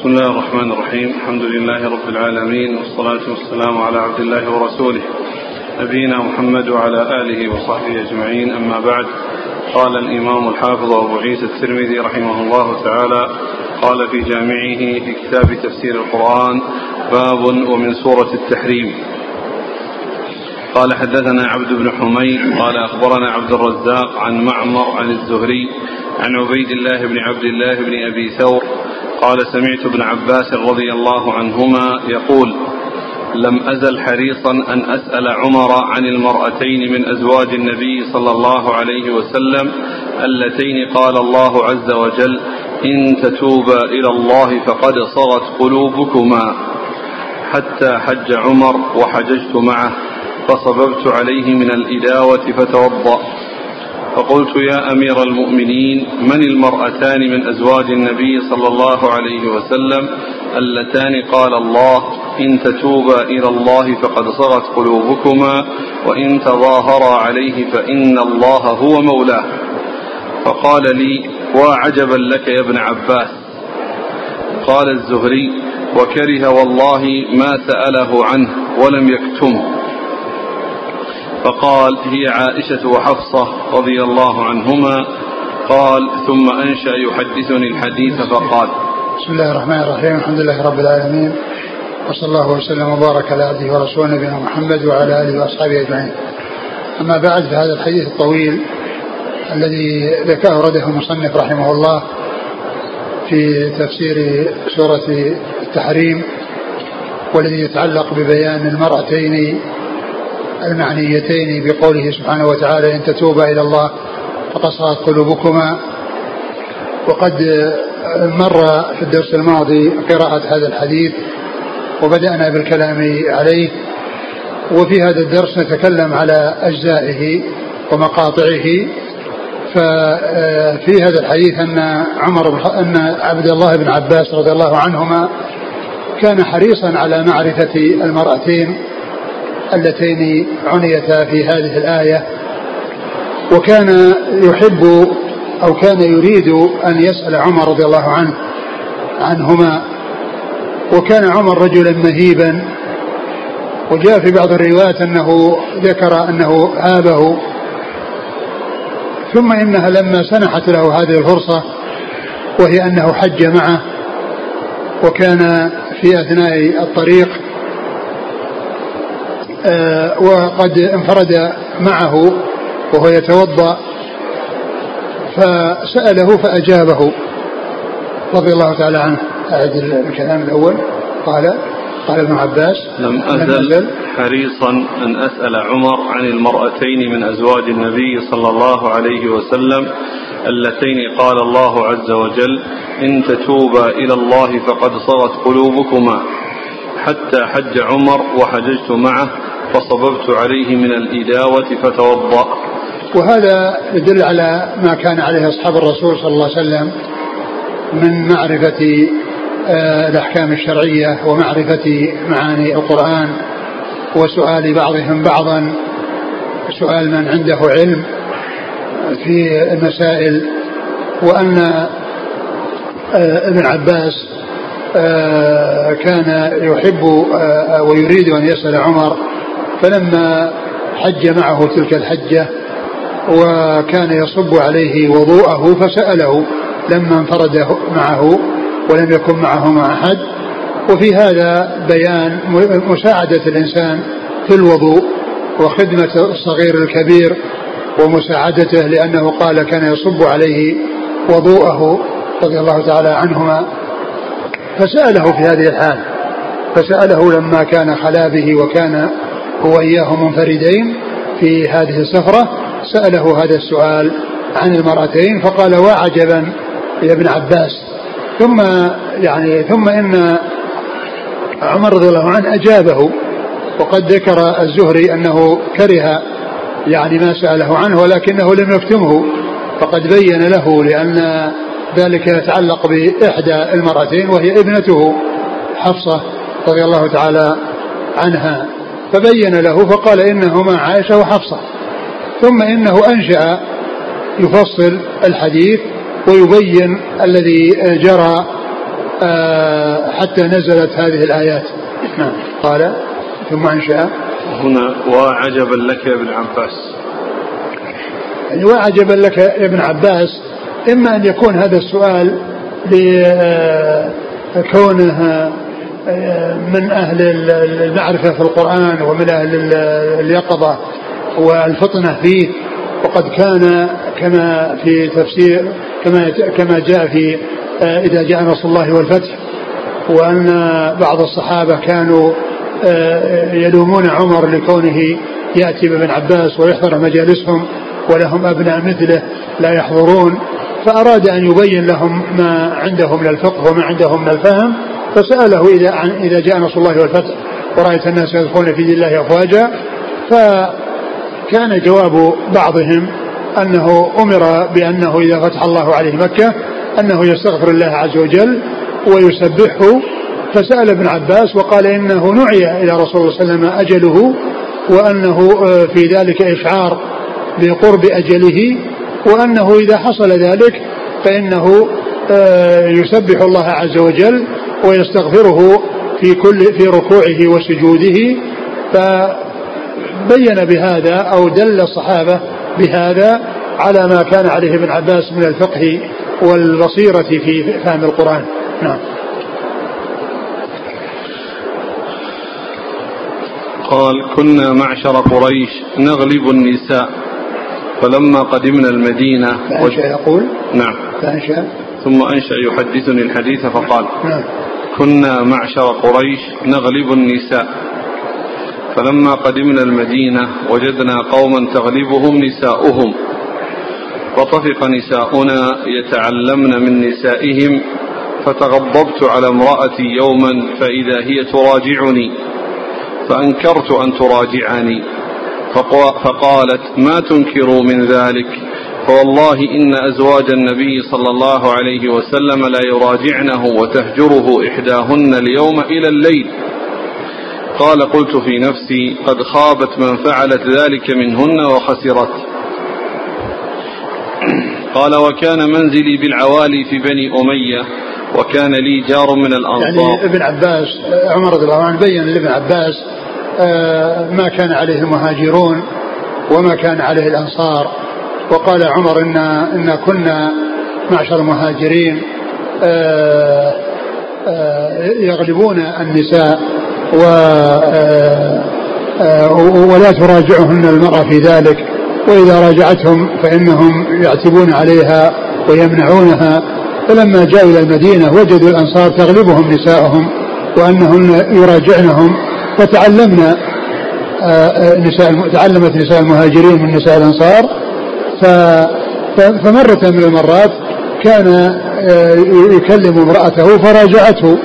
بسم الله الرحمن الرحيم. الحمد لله رب العالمين والصلاة والسلام على عبد الله ورسوله نبينا محمد وعلى آله وصحبه أجمعين. أما بعد قال الإمام الحافظ أبو عيسى الترمذي رحمه الله تعالى قال في جامعه في كتاب تفسير القرآن باب ومن سورة التحريم. قال حدثنا عبد بن حميد قال أخبرنا عبد الرزاق عن معمر عن الزهري عن عبيد الله بن عبد الله بن أبي ثور قال سمعت ابن عباس رضي الله عنهما يقول لم أزل حريصا أن أسأل عمر عن المرأتين من أزواج النبي صلى الله عليه وسلم اللتين قال الله عز وجل إن تتوبا إلى الله فقد صغت قلوبكما حتى حج عمر وحججت معه فصببت عليه من الإداوة فتوضأ. فقلت يا أمير المؤمنين من المرأتان من أزواج النبي صلى الله عليه وسلم؟ اللتان قال الله إن تتوبا إلى الله فقد صغت قلوبكما وإن تظاهرا عليه فإن الله هو مولاه. فقال لي وعجبا لك يا ابن عباس. قال الزهري وكره والله ما سأله عنه ولم يكتمه. فقال هي عائشة وحفصة رضي الله عنهما. قال ثم أنشأ يحدثني الحديث فقال. بسم الله الرحمن الرحيم. الحمد لله رب العالمين. وصلى الله وسلم وبارك على عبده ورسوله نبينا محمد وعلى آله وأصحابه أجمعين. أما بعد فهذا الحديث الطويل الذي ذكره رده المصنف رحمه الله في تفسير سورة التحريم والذي يتعلق ببيان المرأتين المعنيتين بقوله سبحانه وتعالى إن تتوبا إلى الله فقد صارت قلوبكما. وقد مر في الدرس الماضي قراءة هذا الحديث وبدأنا بالكلام عليه. وفي هذا الدرس نتكلم على أجزائه ومقاطعه. ففي هذا الحديث أن عمر أن عبد الله بن عباس رضي الله عنهما كان حريصا على معرفة المرأتين اللتين عنيتا في هذه الآية. وكان يحب أو كان يريد أن يسأل عمر رضي الله عنه عنهما. وكان عمر رجلا مهيبا. وجاء في بعض الروايات أنه ذكر أنه آبه. ثم إنها لما سنحت له هذه الفرصة وهي أنه حج معه. وكان في أثناء الطريق وقد انفرد معه وهو يتوضأ فسأله فأجابه. رضي الله تعالى عنه. أعد الكلام الأول. قال قال ابن عباس لم أزل حريصا أن أسأل عمر عن المرأتين من أزواج النبي صلى الله عليه وسلم اللتين قال الله عز وجل إن تتوبا إلى الله فقد صغت قلوبكما. حتى حج عمر وحججت معه فصببت عليه من الإداوة فتوضأ. وهذا يدل على ما كان عليه أصحاب الرسول صلى الله عليه وسلم من معرفة الأحكام الشرعية ومعرفة معاني القرآن وسؤال بعضهم بعضا سؤال من عنده علم في المسائل وأن ابن عباس كان يحب ويريد أن يسأل عمر فلما حج معه تلك الحجة وكان يصب عليه وضوءه فسأله لما انفرد معه ولم يكن معه مع أحد. وفي هذا بيان مساعدة الإنسان في الوضوء وخدمة الصغير الكبير ومساعدته لأنه قال كان يصب عليه وضوءه رضي الله تعالى عنهما. فسأله في هذه الحال فسأله لما كان خلا به وكان هو إياه منفردين في هذه السفرة. سأله هذا السؤال عن المرأتين فقال وعجبا يا ابن عباس. ثم يعني ثم إن عمر رضي الله عنه أجابه وقد ذكر الزهري أنه كره يعني ما سأله عنه ولكنه لم يكتمه فقد بين له لأن ذلك يتعلق بإحدى المرأتين وهي ابنته حفصة رضي الله تعالى عنها. فبين له فقال إنهما عائشة وحفصة. ثم إنه أنشأ يفصل الحديث ويبين الذي جرى آه، حتى نزلت هذه الآيات. نعم. قال ثم أنشأ. هنا وعجبا لك يا ابن عباس. يعني وعجبا لك يا ابن عباس إما أن يكون هذا السؤال لكونه من أهل المعرفة في القرآن ومن أهل اليقظة والفطنة فيه. وقد كان كما في تفسير كما كما جاء في إذا جاء نصر الله والفتح وأن بعض الصحابة كانوا يلومون عمر لكونه يأتي بابن عباس ويحضر مجالسهم ولهم أبناء مثله لا يحضرون. فأراد أن يبين لهم ما عنده من الفقه وما عنده من الفهم. فسأله إذا عن إذا جاء نصر الله والفتح ورأيت الناس يدخلون في دين الله أفواجا فكان جواب بعضهم أنه أمر بأنه إذا فتح الله عليه مكة أنه يستغفر الله عز وجل ويسبحه. فسأل ابن عباس وقال إنه نعي إلى رسول الله صلى الله عليه وسلم أجله وأنه آه، في ذلك إشعار بقرب أجله وأنه إذا حصل ذلك فإنه آه، يسبح الله عز وجل ويستغفره في كل في ركوعه وسجوده فبين بهذا أو دل الصحابة بهذا على ما كان عليه ابن عباس من الفقه والبصيرة في فهم القرآن. نعم. قال كنا معشر قريش نغلب النساء فلما قدمنا المدينة فأنشأ يقول. نعم. فأنشأ ثم أنشأ يحدثني الحديث فقال نعم. كنا معشر قريش نغلب النساء. فلما قدمنا المدينة وجدنا قوما تغلبهم نساؤهم. فطفق نساؤنا يتعلمن من نسائهم. فتغضبت على امرأتي يوما فإذا هي تراجعني. فأنكرت أن تراجعني. فقالت ما تنكروا من ذلك؟ فوالله إن أزواج النبي صلى الله عليه وسلم لا يراجعنه وتهجره إحداهن اليوم إلى الليل. قال قلت في نفسي قد خابت من فعلت ذلك منهن وخسرت. قال وكان منزلي بالعوالي في بني أمية وكان لي جار من الأنصار. يعني ابن عباس عمر رضي الله عنه بين لابن عباس آه، ما كان عليه المهاجرون وما كان عليه الأنصار. وقال عمر إن, إن كنا معشر المهاجرين آه، آه، يغلبون النساء و ولا تراجعهن المرأة في ذلك وإذا راجعتهم فإنهم يعتبون عليها ويمنعونها. فلما جاءوا إلى المدينة وجدوا الأنصار تغلبهم نساءهم وأنهن يراجعنهم فتعلمنا آه، آه، نساء تعلمت نساء المهاجرين من نساء الأنصار فمرة من المرات كان آه، يكلم امرأته فراجعته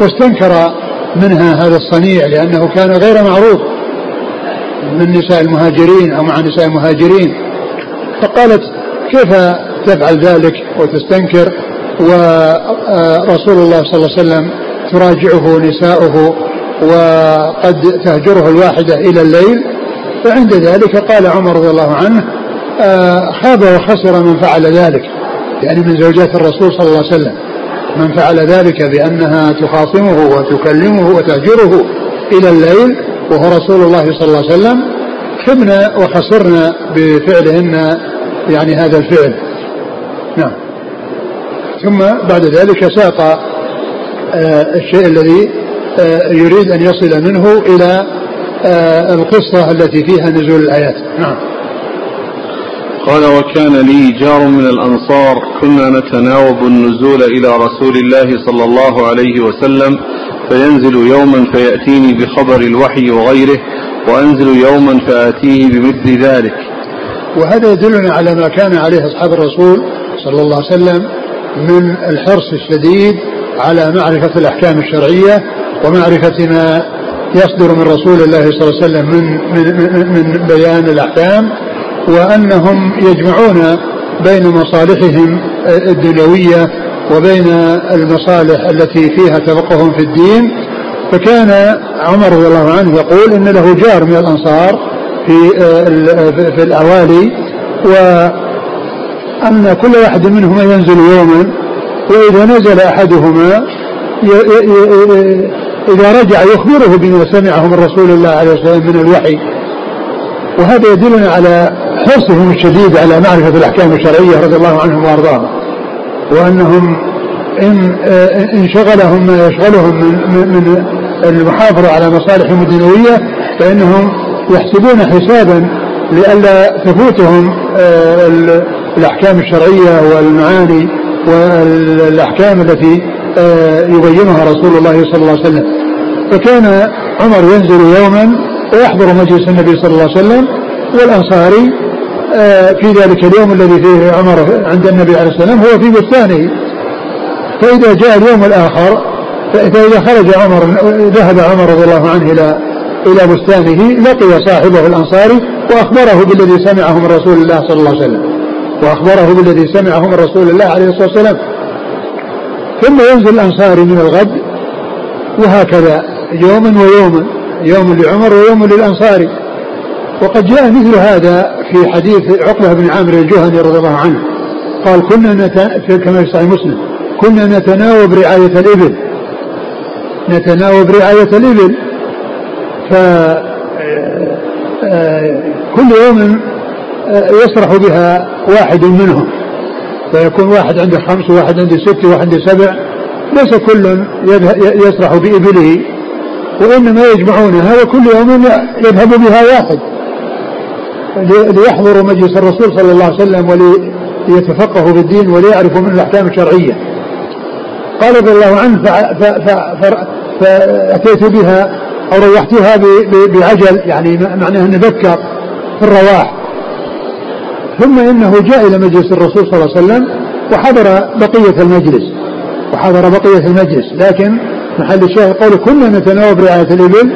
واستنكر منها هذا الصنيع لأنه كان غير معروف من نساء المهاجرين أو مع نساء المهاجرين. فقالت كيف تفعل ذلك وتستنكر؟ ورسول الله صلى الله عليه وسلم تراجعه نساؤه وقد تهجره الواحدة إلى الليل. فعند ذلك قال عمر رضي الله عنه خاب وخسر من فعل ذلك يعني من زوجات الرسول صلى الله عليه وسلم. من فعل ذلك بأنها تخاصمه وتكلمه وتهجره إلى الليل وهو رسول الله صلى الله عليه وسلم. خبنا وخسرنا بفعلهن يعني هذا الفعل. نعم. ثم بعد ذلك ساق آه، الشيء الذي آه، يريد أن يصل منه إلى آه، القصة التي فيها نزول الآيات. نعم. قال وكان لي جار من الأنصار كنا نتناوب النزول إلى رسول الله صلى الله عليه وسلم فينزل يوما فيأتيني بخبر الوحي وغيره وأنزل يوما فآتيه بمثل ذلك. وهذا يدلنا على ما كان عليه أصحاب الرسول صلى الله عليه وسلم من الحرص الشديد على معرفة الأحكام الشرعية ومعرفة ما يصدر من رسول الله صلى الله عليه وسلم من, من, من بيان الأحكام. وأنهم يجمعون بين مصالحهم الدنيوية وبين المصالح التي فيها تفقه في الدين. فكان عمر رضي الله عنه يقول إن له جار من الأنصار في في الأوالي وأن كل واحد منهما ينزل يوما وإذا نزل أحدهما إذا رجع يخبره بما سمعه من رسول الله عليه الصلاة والسلام من الوحي. وهذا يدلنا على حرصهم الشديد على معرفة الأحكام الشرعية رضي الله عنهم وأرضاهم وأنهم إن انشغلهم ما يشغلهم من, من المحافظة على مصالحهم الدنيوية فإنهم يحسبون حسابا لئلا تفوتهم آه، الأحكام الشرعية والمعاني والأحكام التي آه، يبينها رسول الله صلى الله عليه وسلم. فكان عمر ينزل يوما ويحضر مجلس النبي صلى الله عليه وسلم والأنصاري في ذلك اليوم الذي فيه عمر عند النبي عليه السلام هو في بستانه فإذا جاء اليوم الآخر فإذا خرج عمر ذهب عمر رضي الله عنه إلى إلى بستانه لقي صاحبه الأنصاري وأخبره بالذي سمعه من رسول الله صلى الله عليه وسلم. وأخبره بالذي سمعه من رسول الله عليه الصلاة والسلام. ثم ينزل الأنصاري من الغد وهكذا يوما ويوما يوم لعمر ويوم للأنصاري. وقد جاء مثل هذا في حديث عقبة بن عامر الجهني رضي الله عنه. قال كنا. كما في صحيح مسلم كنا نتناوب رعاية الإبل. نتناوب رعاية الإبل. ف آه، كل يوم آه، يسرح بها واحد منهم. فيكون واحد عنده خمس وواحد عنده ست وواحد عنده سبع. ليس كل يسرح بإبله وإنما يجمعونها وكل يوم يذهب بها واحد. ليحضروا مجلس الرسول صلى الله عليه وسلم وليتفقهوا في الدين وليعرفوا من الأحكام الشرعية. قال رضي الله عنه فأتيت بها أو روحتها بعجل يعني معناه أنه بكر في الرواح. ثم إنه جاء إلى مجلس الرسول صلى الله عليه وسلم وحضر بقية المجلس وحضر بقية المجلس. لكن محل الشاهد قول كنا نتناوب رعاية الإبل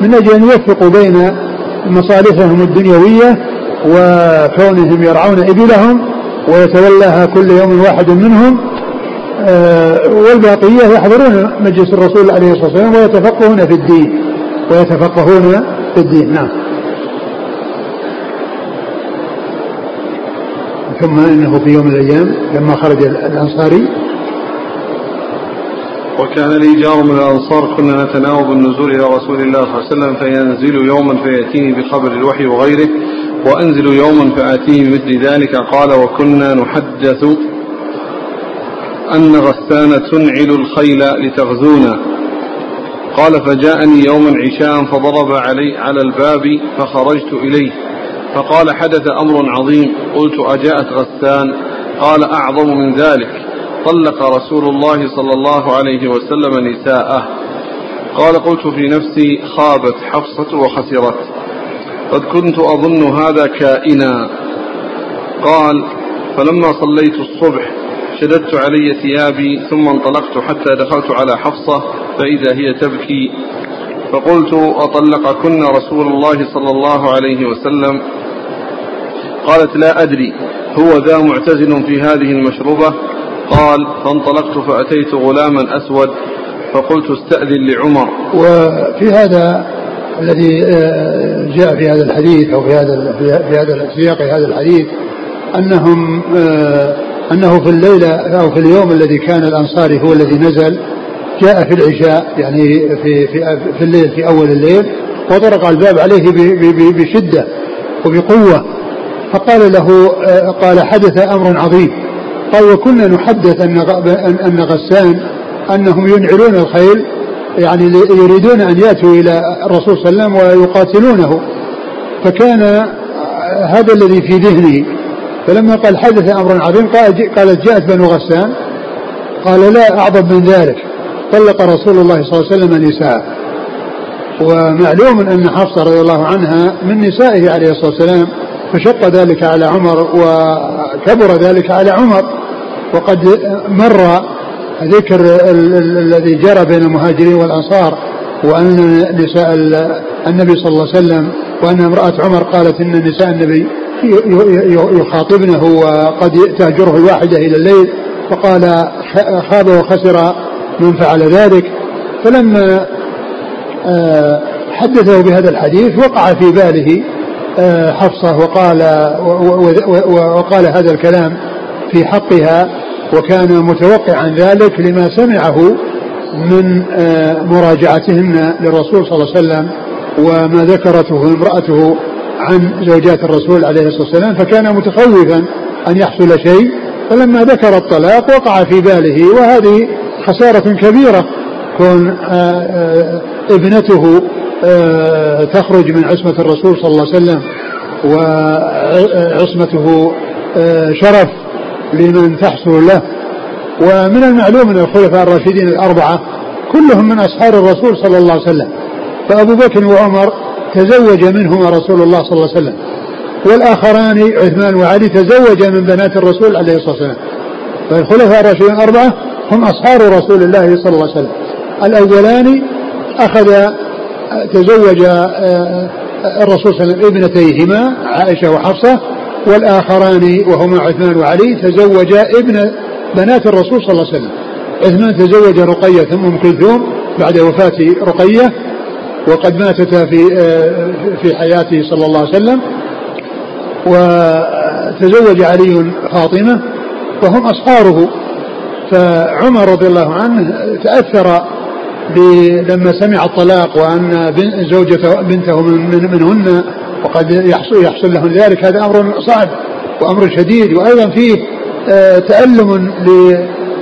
من أجل أن يوفقوا بين مصالحهم الدنيوية وكونهم يرعون إبلهم ويتولاها كل يوم واحد منهم آه، والباقية يحضرون مجلس الرسول عليه الصلاة والسلام ويتفقهون في الدين ويتفقهون في الدين نعم. ثم إنه في يوم من الأيام لما خرج الأنصاري وكان لي جار من الأنصار كنا نتناوب النزول إلى رسول الله صلى الله عليه وسلم فينزل يوما فيأتيني بخبر الوحي وغيره وأنزل يوما فاتيه بمثل ذلك قال وكنا نحدث أن غسان تنعل الخيل لتغزونا. قال فجاءني يوما عشاء فضرب علي على الباب فخرجت إليه فقال حدث أمر عظيم قلت أجاءت غسان؟ قال أعظم من ذلك. طلق رسول الله صلى الله عليه وسلم نساءه. قال قلت في نفسي خابت حفصة وخسرت. قد كنت أظن هذا كائنا. قال فلما صليت الصبح شددت علي ثيابي ثم انطلقت حتى دخلت على حفصة فإذا هي تبكي. فقلت أطلقكن رسول الله صلى الله عليه وسلم. قالت لا أدري هو ذا معتزل في هذه المشروبة؟ قال فانطلقت فأتيت غلاما أسود فقلت استأذن لعمر. وفي هذا الذي آه، جاء في هذا الحديث أو في هذا في هذا سياق هذا الحديث أنهم آه، أنه في الليلة أو في اليوم الذي كان الأنصاري هو الذي نزل جاء في العشاء يعني في في في الليل في أول الليل وطرق الباب عليه بشدة وبقوة. فقال له قال حدث أمر عظيم. قال وكنا نحدث أن أن غسان أنهم ينعلون الخيل يعني يريدون أن يأتوا إلى الرسول صلى الله عليه وسلم ويقاتلونه. فكان هذا الذي في ذهنه. فلما قال حدث أمر عظيم قالت جاءت بنو غسان. قال لا أعظم من ذلك. طلق رسول الله صلى الله عليه وسلم نساء ومعلوم أن حفصة رضي الله عنها من نسائه عليه الصلاة والسلام فشق ذلك على عمر وكبر ذلك على عمر. وقد مر ذكر الذي جرى بين المهاجرين والأنصار وأن نساء النبي صلى الله عليه وسلم وأن امرأة عمر قالت إن نساء النبي يخاطبنه وقد تهجره الواحدة إلى الليل فقال خاب وخسر من فعل ذلك. فلما آه، حدثه بهذا الحديث وقع في باله آه، حفصة وقال وقال هذا الكلام في حقها. وكان متوقعا ذلك لما سمعه من آه، مراجعتهن للرسول صلى الله عليه وسلم وما ذكرته امرأته عن زوجات الرسول عليه الصلاة والسلام فكان متخوفا أن يحصل شيء. فلما ذكر الطلاق وقع في باله وهذه خسارة كبيرة. كون آه، آه، ابنته تخرج من عصمة الرسول صلى الله عليه وسلم وعصمته شرف. لمن تحصل له. ومن المعلوم أن الخلفاء الراشدين الأربعة كلهم من أصحاب الرسول صلى الله عليه وسلم. فأبو بكر وعمر تزوج منهما رسول الله صلى الله عليه وسلم. والآخران عثمان وعلي تزوج من بنات الرسول عليه الصلاة والسلام. فالخلفاء الراشدين الأربعة هم أصحاب رسول الله صلى الله عليه وسلم. الأولان أخذ تزوج آه، الرسول صلى الله عليه وسلم ابنتيهما عائشة وحفصة والآخران وهما عثمان وعلي تزوج ابن بنات الرسول صلى الله عليه وسلم. عثمان تزوج رقية ثم أم كلثوم بعد وفاة رقية وقد ماتتا في في حياته صلى الله عليه وسلم. وتزوج علي فاطمة وهم أصهاره فعمر رضي الله عنه تأثر لما سمع الطلاق وأن زوجته بنته من منهن وقد يحصل, يحصل لهم ذلك. هذا أمر صعب وأمر شديد. وأيضا فيه آه، تألم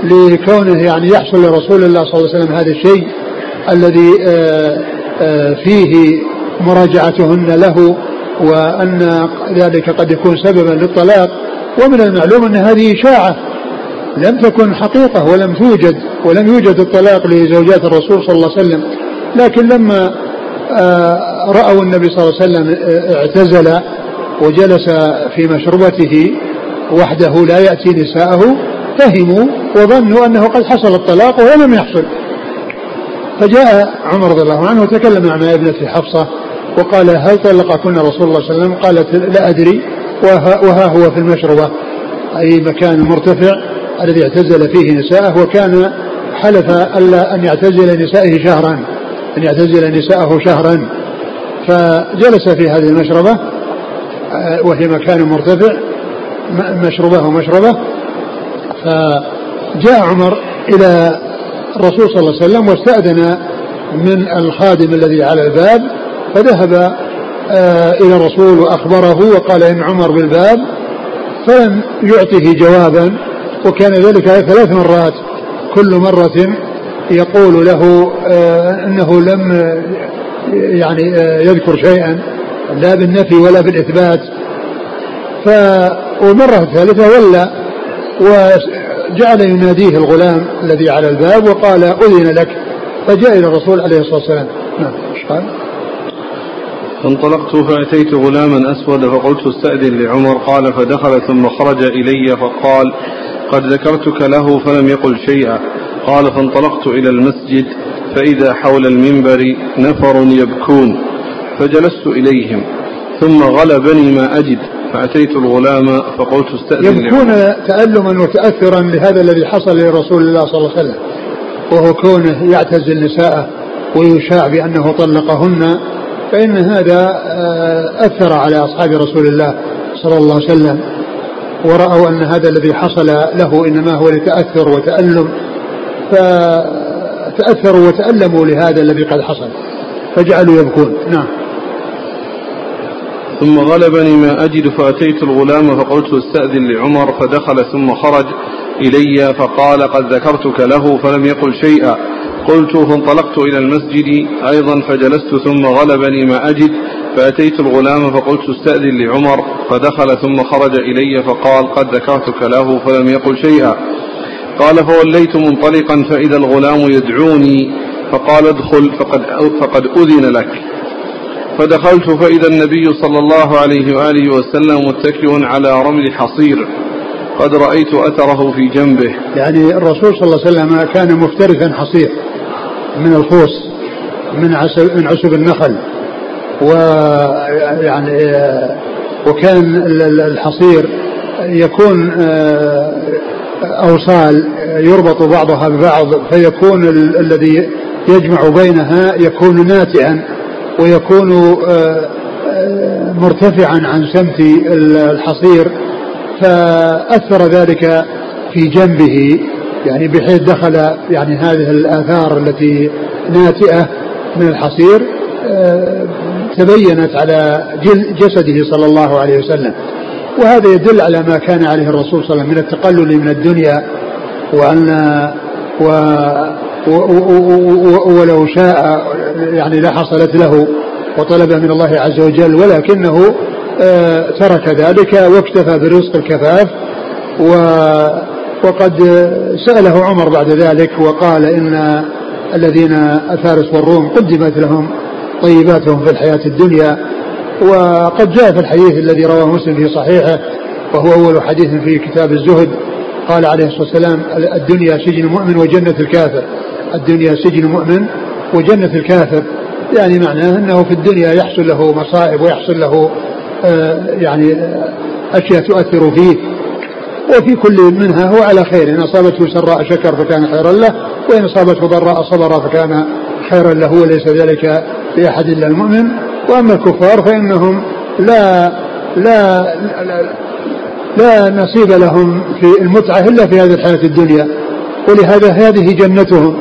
لكونه يعني يحصل لرسول الله صلى الله عليه وسلم هذا الشيء الذي آه، آه، فيه مراجعتهن له وأن ذلك قد يكون سببا للطلاق. ومن المعلوم أن هذه إشاعة لم تكن حقيقة ولم توجد ولم يوجد الطلاق لزوجات الرسول صلى الله عليه وسلم. لكن لما رأوا النبي صلى الله عليه وسلم اعتزل وجلس في مشربته وحده لا يأتي نساءه فهموا وظنوا أنه قد حصل الطلاق ولم يحصل. فجاء عمر رضي الله عنه وتكلم مع ابنته حفصة وقال هل طلقكن رسول الله صلى الله عليه وسلم؟ قالت لا أدري. وها, وها هو في المشربة أي مكان مرتفع الذي اعتزل فيه نساءه وكان حلف ألا أن يعتزل نسائه شهرا أن يعتزل نساءه شهرا فجلس في هذه المشربة آه، وهي مكان مرتفع مشربة ومشربة فجاء عمر إلى الرسول صلى الله عليه وسلم واستأذن من الخادم الذي على الباب فذهب آه، إلى الرسول وأخبره وقال إن عمر بالباب فلم يعطه جوابا وكان ذلك ثلاث مرات كل مرة يقول له آه، أنه لم يعني آه، يذكر شيئا لا بالنفي ولا بالإثبات. ف ومرة ثالثة ولا وجعل يناديه الغلام الذي على الباب وقال أذن لك. فجاء إلى الرسول عليه الصلاة والسلام. نعم قال؟ فانطلقت فأتيت غلاما أسود فقلت استأذن لعمر قال فدخل ثم خرج إلي فقال قد ذكرتك له فلم يقل شيئا. قال فانطلقت إلى المسجد فإذا حول المنبر نفر يبكون فجلست إليهم ثم غلبني ما أجد فأتيت الغلام فقلت استأذن يبكون تألما وتأثرا لهذا الذي حصل لرسول الله صلى الله عليه وسلم وهو كونه يعتزل نساءه ويشاع بأنه طلقهن فإن هذا آه، أثر على أصحاب رسول الله صلى الله عليه وسلم. ورأوا أن هذا الذي حصل له إنما هو لتأثر وتألم فتأثروا وتألموا لهذا الذي قد حصل فجعلوا يبكون. نعم. ثم غلبني ما أجد فأتيت الغلام فقلت استأذن لعمر فدخل ثم خرج إلي فقال قد ذكرتك له فلم يقل شيئا. قلت فانطلقت إلى المسجد أيضا فجلست ثم غلبني ما أجد. فأتيت الغلام فقلت استأذن لعمر فدخل ثم خرج إلي فقال قد ذكرتك له فلم يقل شيئا. قال فوليت منطلقا فإذا الغلام يدعوني فقال ادخل فقد, فقد أذن لك. فدخلت فإذا النبي صلى الله عليه وآله وسلم متكئ على رمل حصير قد رأيت أثره في جنبه. يعني الرسول صلى الله عليه وسلم كان مفترسا حصير من الخوص من عسب, من عسب النخل. ويعني وكان الحصير يكون آه، أوصال يربط بعضها ببعض فيكون الذي يجمع بينها يكون ناتئا ويكون آه، آه، مرتفعا عن سمت الحصير. فأثر ذلك في جنبه يعني بحيث دخل يعني هذه الآثار التي ناتئة من الحصير تبينت على جسده صلى الله عليه وسلم. وهذا يدل على ما كان عليه الرسول صلى الله عليه وسلم من التقلل من الدنيا وأن و ولو شاء يعني لحصلت له وطلب من الله عز وجل ولكنه آه، ترك ذلك واكتفى برزق الكفاف و وقد سأله عمر بعد ذلك وقال إن الذين الفارس والروم قدمت لهم طيباتهم في الحياة الدنيا وقد جاء في الحديث الذي رواه مسلم في صحيحه وهو أول حديث في كتاب الزهد قال عليه الصلاة والسلام الدنيا سجن مؤمن وجنة الكافر. الدنيا سجن مؤمن وجنة الكافر يعني معناه أنه في الدنيا يحصل له مصائب ويحصل له آه، يعني أشياء تؤثر فيه. وفي كل منها هو على خير إن أصابته سراء شكر فكان خيرا له وإن أصابته ضراء صبر فكان خيرا له وليس ذلك لأحد إلا المؤمن. وأما الكفار فإنهم لا لا لا, لا نصيب لهم في المتعة إلا في هذه الحياة الدنيا. ولهذا هذه جنتهم.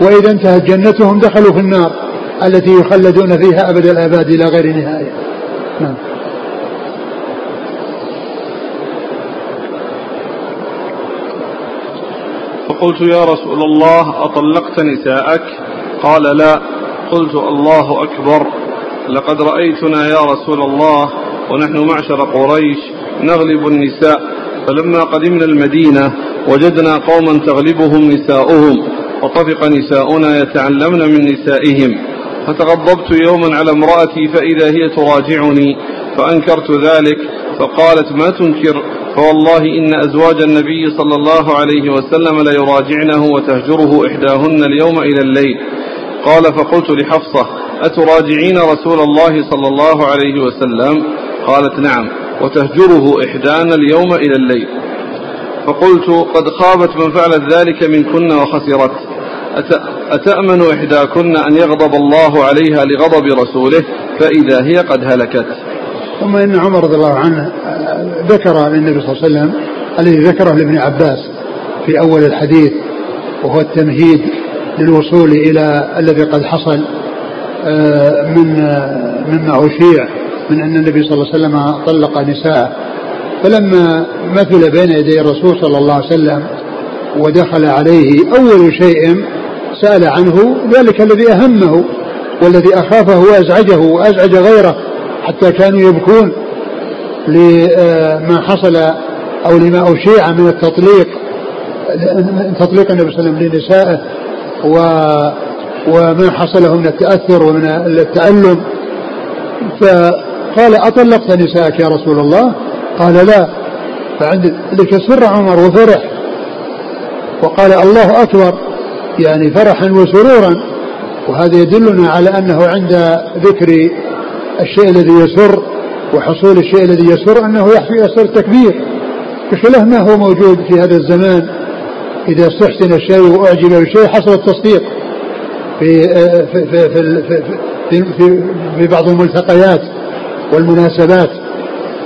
وإذا انتهت جنتهم دخلوا في النار التي يخلدون فيها أبد الآباد إلى غير نهاية. نعم. فقلت يا رسول الله أطلقت نساءك؟ قال لا قلت الله أكبر لقد رأيتنا يا رسول الله ونحن معشر قريش نغلب النساء فلما قدمنا المدينة وجدنا قوما تغلبهم نساؤهم وطفق نساؤنا يتعلمن من نسائهم فتغضبت يوما على امرأتي فإذا هي تراجعني فأنكرت ذلك فقالت ما تنكر؟ فوالله إن أزواج النبي صلى الله عليه وسلم ليراجعنه وتهجره إحداهن اليوم إلى الليل. قال فقلت لحفصة أتراجعين رسول الله صلى الله عليه وسلم؟ قالت نعم وتهجره إحدانا اليوم إلى الليل. فقلت قد خابت من فعلت ذلك منكن وخسرت. أتأمن إحداكن أن يغضب الله عليها لغضب رسوله فإذا هي قد هلكت. ثم إن عمر رضي الله عنه ذكر للنبي صلى الله عليه وسلم الذي ذكره لابن عباس في أول الحديث وهو التمهيد للوصول إلى الذي قد حصل آه، من مما أشيع من أن النبي صلى الله عليه وسلم طلق نساءه فلما مثل بين يدي الرسول صلى الله عليه وسلم ودخل عليه أول شيء سأل عنه ذلك الذي أهمه والذي أخافه وأزعجه وأزعج غيره حتى كانوا يبكون لما حصل أو لما أشيع من التطليق تطليق النبي صلى الله عليه وسلم لنسائه. و وما حصله من التأثر ومن التألم. فقال أطلقت نساءك يا رسول الله؟ قال لا. فعند ذلك سر عمر وفرح. وقال الله أكبر يعني فرحا وسرورا. وهذا يدلنا على أنه عند ذكر الشيء الذي يسر وحصول الشيء الذي يسر أنه يصير تكبير. بخلاف ما هو موجود في هذا الزمان؟ إذا استحسن الشيء وأعجب بالشيء حصل التصديق. في في في في, في, في, في بعض الملتقيات والمناسبات.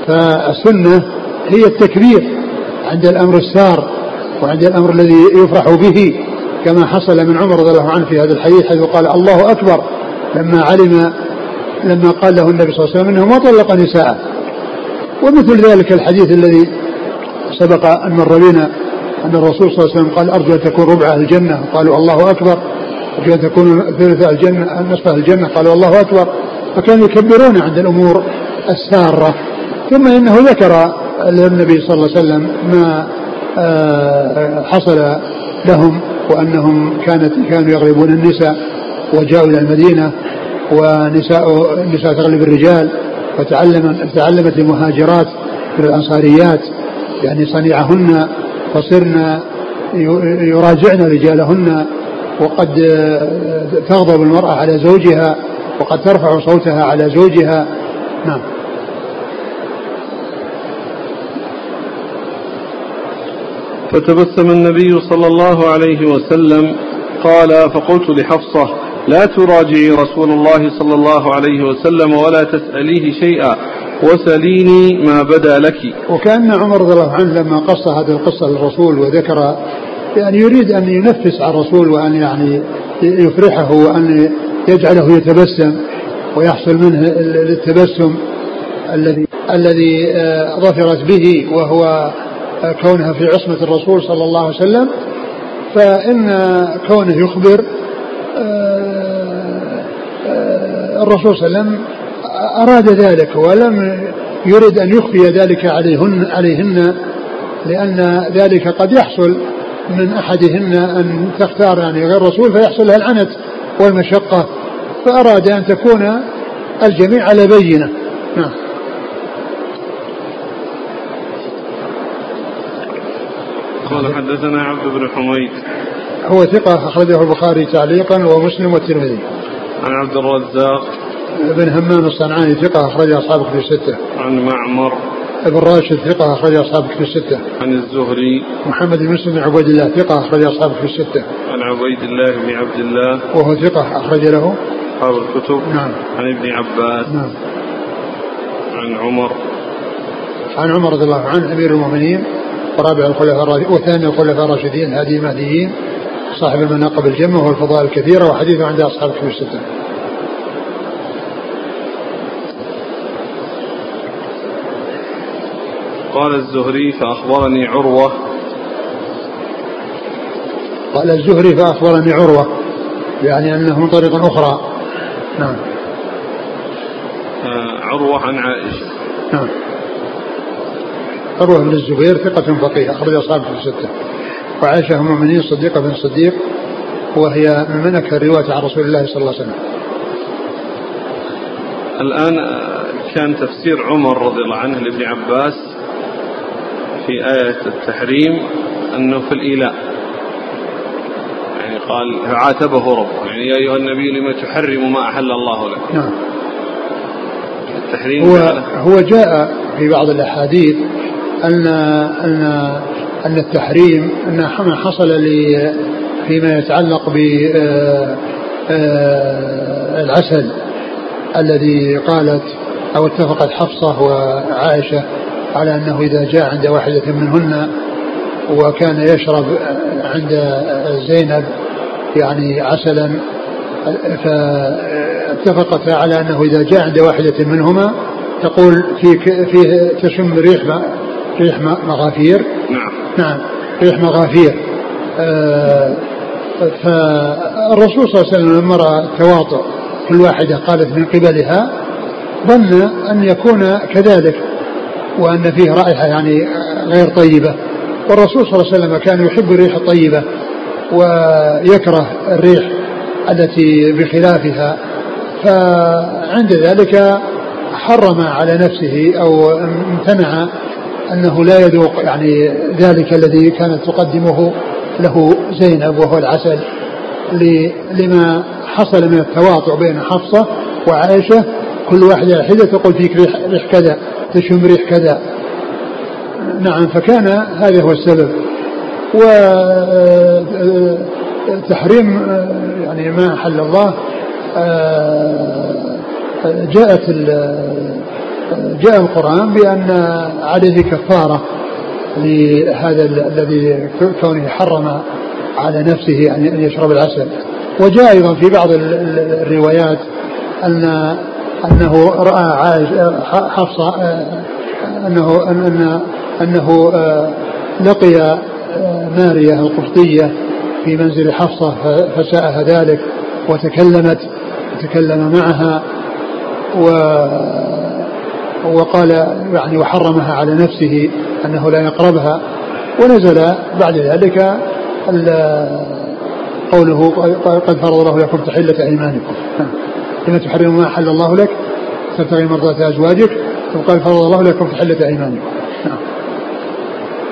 فالسنة هي التكبير عند الأمر السار وعند الأمر الذي يفرح به كما حصل من عمر رضي الله عنه في هذا الحديث حيث قال الله أكبر لما علم لما قال له النبي صلى الله عليه وسلم إنه ما طلق نساءه. ومثل ذلك الحديث الذي سبق أن مر بنا أن الرسول صلى الله عليه وسلم قال أرجو أن تكون ربع الجنة. قالوا الله أكبر. أرجو أن تكون ثلث الجنة نصف الجنة. قالوا الله أكبر. فكانوا يكبرون عند الأمور السارة. ثم إنه ذكر للنبي صلى الله عليه وسلم ما آه، حصل لهم وأنهم كانت كانوا يغلبون النساء وجاءوا إلى المدينة ونساء النساء تغلب الرجال فتعلم تعلمت المهاجرات من الأنصاريات يعني صنيعهن فصرن يراجعن رجالهن وقد تغضب المرأة على زوجها وقد ترفع صوتها على زوجها. نعم. فتبسم النبي صلى الله عليه وسلم قال فقلت لحفصة لا تراجعي رسول الله صلى الله عليه وسلم ولا تسأليه شيئا. وسليني ما بدا لك. وكأن عمر رضي الله عنه لما قص هذه القصة للرسول وذكر يعني يريد أن ينفس على الرسول وأن يعني يفرحه وأن يجعله يتبسم ويحصل منه التبسم الذي الذي آه، ظفرت به وهو آه، كونها في عصمة الرسول صلى الله عليه وسلم. فإن كونه يخبر آه، الرسول صلى الله عليه وسلم أراد ذلك ولم يرد أن يخفي ذلك عليهن عليهن لأن ذلك قد يحصل من أحدهن أن تختار يعني غير الرسول فيحصل لها العنت والمشقة. فأراد أن تكون الجميع على بينة. نعم. قال حدثنا عبد بن حميد. هو ثقة أخرجه البخاري تعليقا ومسلم والترمذي. عن عبد الرزاق بن همام الصنعاني ثقة أخرج أصحاب كتب الستة. عن معمر. ابن راشد ثقة أخرج أصحاب كتب الستة. عن الزهري. محمد بن مسلم بن عبيد الله ثقة أخرج أصحاب كتب الستة. عن عبيد الله بن عبد الله. وهو ثقة أخرج له. أصحاب الكتب. نعم. عن ابن عباس. نعم. عن عمر. عن عمر رضي الله عنه أمير المؤمنين ورابع الخلفاء الراشدين وثاني الخلفاء الراشدين هادي المهديين صاحب المناقب الجمة والفضائل الكثيرة وحديثه عند أصحاب كتب الستة. قال الزهري فأخبرني عروة. قال الزهري فأخبرني عروة يعني أنه من طريق أخرى. نعم. آه عروة عن عائشة. نعم. عروة بن الزبير ثقة فقيه أخرج أصحابه في الستة. وعائشة أم المؤمنين صديقة بن الصديق وهي من من أكثر رواية عن رسول الله صلى الله عليه وسلم. الآن آه، كان تفسير عمر رضي الله عنه لابن عباس. في آية التحريم أنه في الإيلاء. يعني قال عاتبه ربه. يعني يا أيها النبي لما تحرم ما أحل الله لك؟ نعم. التحريم هو. هو جاء في بعض الأحاديث أن أن أن التحريم أن ما حصل لي فيما يتعلق ب آه، آه، العسل الذي قالت أو اتفقت حفصة وعائشة على أنه إذا جاء عند واحدة منهن وكان يشرب عند زينب يعني عسلا فاتفقتا على أنه إذا جاء عند واحدة منهما تقول في فيه تشم ريح ريح مغافير. نعم. نعم ريح مغافير. آه، فالرسول صلى الله عليه وسلم لما رأى تواطؤ كل واحدة قالت من قبلها ظن أن يكون كذلك. وأن فيه رائحة يعني غير طيبة. والرسول صلى الله عليه وسلم كان يحب الريح الطيبة ويكره الريح التي بخلافها فعند ذلك حرم على نفسه أو امتنع أنه لا يذوق يعني ذلك الذي كانت تقدمه له زينب وهو العسل. لما حصل من التواطؤ بين حفصة وعائشة كل واحدة على حده تقول فيك ريح, كذا تشم ريح كذا. نعم فكان هذا هو السبب. وتحريم يعني ما حل الله جاءت جاء القرآن بأن عليه كفارة لهذا الذي كونه حرم على نفسه أن يشرب العسل. وجاء أيضا في بعض الروايات أن أنه رأى حفصة أنه أن أنه لقي مارية القبطية في منزل حفصة فساءها ذلك وتكلمت وتكلم معها و وقال يعني وحرمها على نفسه أنه لا يقربها. ونزل بعد ذلك قوله قد فرض الله لكم تحلة أيمانكم. لما تحرم ما أحل الله لك تبتغي مرضات أزواجك ثم قال فرض الله لكم تحلة أيمانكم نعم.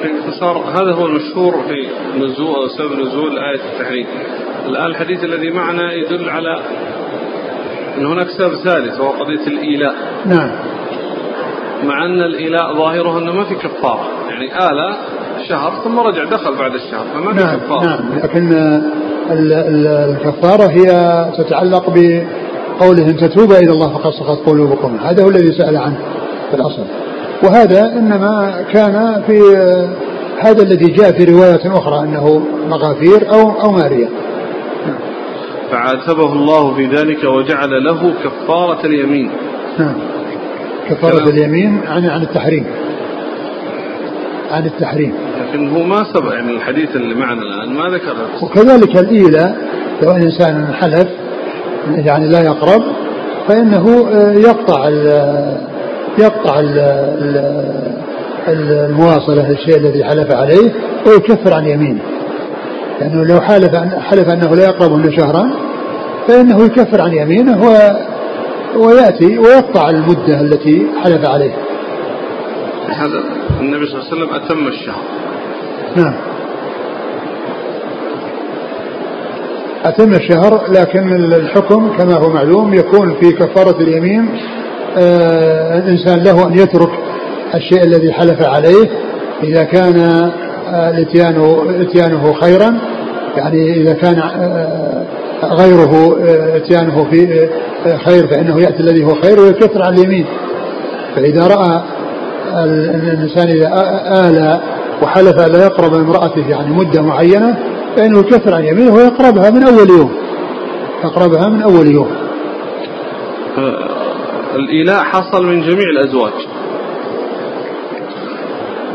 باختصار هذا هو المشهور في نزول أو سبب نزول آية التحريم. الآن الحديث الذي معنا يدل على أن هناك سبب ثالث وهو قضية الإيلاء. نعم. مع أن الإيلاء ظاهره أنه ما في كفارة يعني آلة شهر ثم رجع دخل بعد الشهر فما في نعم كفارة نعم لكن الكفارة هي تتعلق بقولهم تتوبا إلى الله فقد سقط قلوبكم. هذا هو الذي سأل عنه في الأصل. وهذا إنما كان في هذا الذي جاء في رواية أخرى أنه مغافير أو أو مارية. فعاتبه الله في ذلك وجعل له كفارة اليمين. نعم. كفارة اليمين عن عن التحريم. عن التحريم. لكن هو ما سبق يعني الحديث اللي معنا الآن ما ذكر وكذلك الإيلة لو أن إنسان حلف يعني لا يقرب فإنه آه، يقطع ال يقطع ال المواصلة للشيء الذي حلف عليه ويكفر عن يمينه. لأنه لو حلف حلف أنه لا يقربه شهرا فإنه يكفر عن يمينه و ويأتي ويقطع المدة التي حلف عليها هذا النبي صلى الله عليه وسلم أتم الشهر. نعم. أتم الشهر لكن الحكم كما هو معلوم يكون في كفارة اليمين آه الإنسان له أن يترك الشيء الذي حلف عليه إذا كان آه إتيانه خيرا يعني إذا كان آه غيره آه، إتيانه في آه، خير فإنه يأتي الذي هو خير ويكثر على اليمين. فإذا رأى الإنسان إذا آل وحلف لا يقرب امرأته يعني مدة معينة فإنه يكثر عن يمينه ويقربها من أول يوم. يقربها من أول يوم. الإيلاء حصل من جميع الأزواج.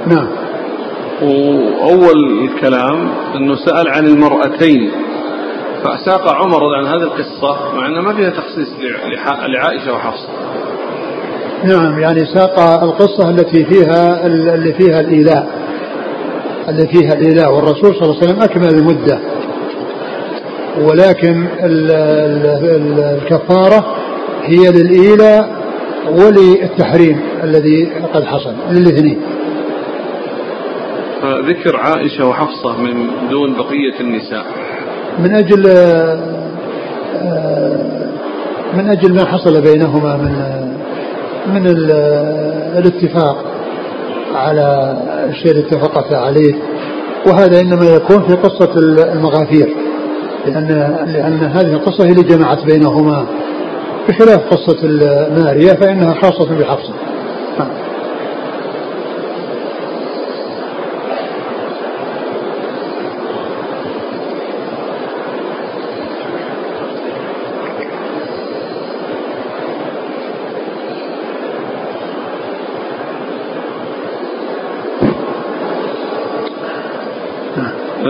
نعم. وأول الكلام أنه سأل عن المرأتين. فساق عمر عن هذه القصة مع أنها ما فيها تخصيص لعائشة وحفصة. نعم يعني ساق القصة التي فيها اللي فيها الإيلاء اللي فيها الإيلاء والرسول صلى الله عليه وسلم أكمل المدة. ولكن الكفارة هي للإيلاء وللتحريم الذي قد حصل للاثنين. ذكر عائشة وحفصة من دون بقية النساء. من أجل من أجل ما حصل بينهما من من الاتفاق. على الشيء اللي اتفقتا عليه وهذا إنما يكون في قصة المغافير لأن لأن هذه القصة هي اللي جمعت بينهما. بخلاف قصة الماريه فإنها خاصة بحفصة.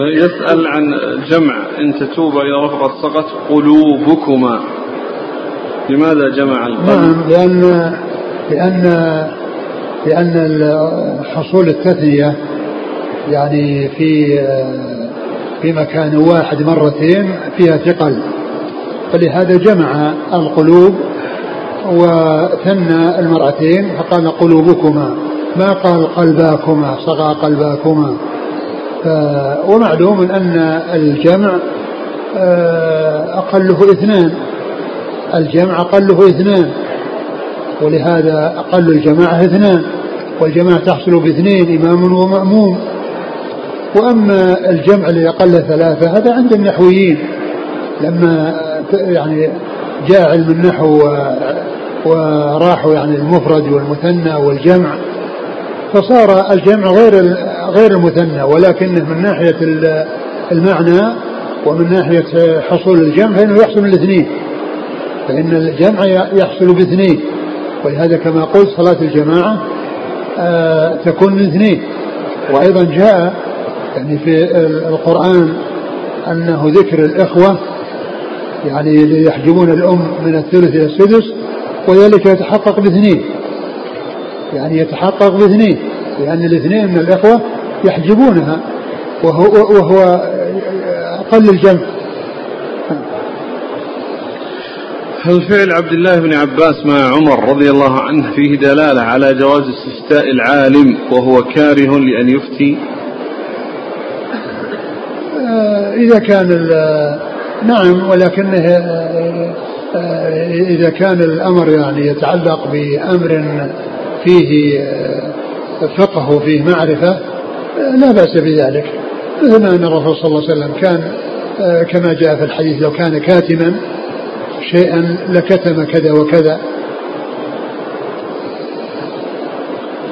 يسأل عن جمع. إن تتوب إلى رفقة سقط قلوبكما. لماذا جمع القلب؟ نعم لأن لأن لأن حصول التثنية يعني في في مكان واحد مرتين فيها ثقل. فلهذا جمع القلوب وثنى المرأتين فقال قلوبكما. ما قال قلباكما؟ صغى قلباكما. ومعلوم أن الجمع آه، أقله اثنان. الجمع أقله اثنان ولهذا أقل الجماعة اثنان والجماعة تحصل باثنين إمام ومأموم. وأما الجمع اللي أقل ثلاثة هذا عند النحويين. لما يعني جاء علم النحو وراحوا يعني المفرد والمثنى والجمع فصار الجمع غير غير المثنى ولكنه من ناحية المعنى ومن ناحية حصول الجمع فإنه يحصل الاثنين. فإن الجمع يحصل باثنين ولهذا كما قلت صلاة الجماعة آه تكون من اثنين وأيضا جاء يعني في القرآن أنه ذكر الإخوة يعني يحجبون الأم من الثلث إلى السدس وذلك يتحقق باثنين. يعني يتحقق باثنين لأن الاثنين من الإخوة يحجبونها وهو, وهو أقل الجمع هل فعل عبد الله بن عباس مع عمر رضي الله عنه فيه دلالة على جواز استفتاء العالم وهو كاره لأن يفتي؟ آه، إذا كان نعم ولكنه آه، إذا كان الأمر يعني يتعلق بأمر فيه فقه وفيه معرفة لا بأس بذلك. مثل أن الرسول صلى الله عليه وسلم كان كما جاء في الحديث لو كان كاتما شيئا لكتم كذا وكذا.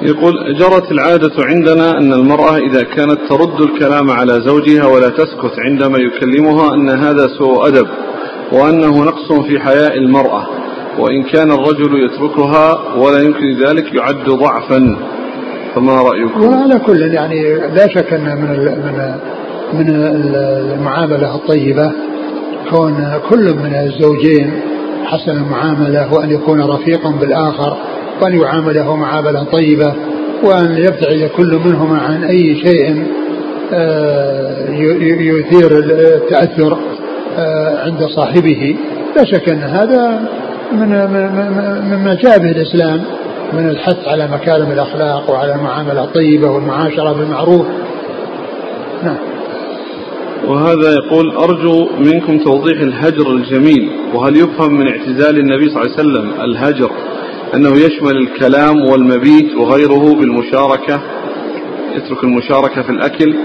يقول جرت العادة عندنا أن المرأة إذا كانت ترد الكلام على زوجها ولا تسكت عندما يكلمها أن هذا سوء أدب وأنه نقص في حياء المرأة وإن كان الرجل يتركها ولا يمكن ذلك يعد ضعفا. فما رأيكم؟ وعلى كل يعني لا شك أن من من من المعاملة الطيبة كون كل من الزوجين حسن المعاملة وأن يكون رفيقا بالآخر وأن يعامله معاملة طيبة وأن يبتعد كل منهما عن أي شيء آه، يثير التأثر آه، عند صاحبه لا شك أن هذا من مما جاء به الإسلام من الحث على مكارم الأخلاق وعلى المعاملة الطيبة والمعاشرة بالمعروف. نعم. وهذا يقول أرجو منكم توضيح الهجر الجميل وهل يفهم من اعتزال النبي صلى الله عليه وسلم الهجر أنه يشمل الكلام والمبيت وغيره بالمشاركة؟ يترك المشاركة في الأكل.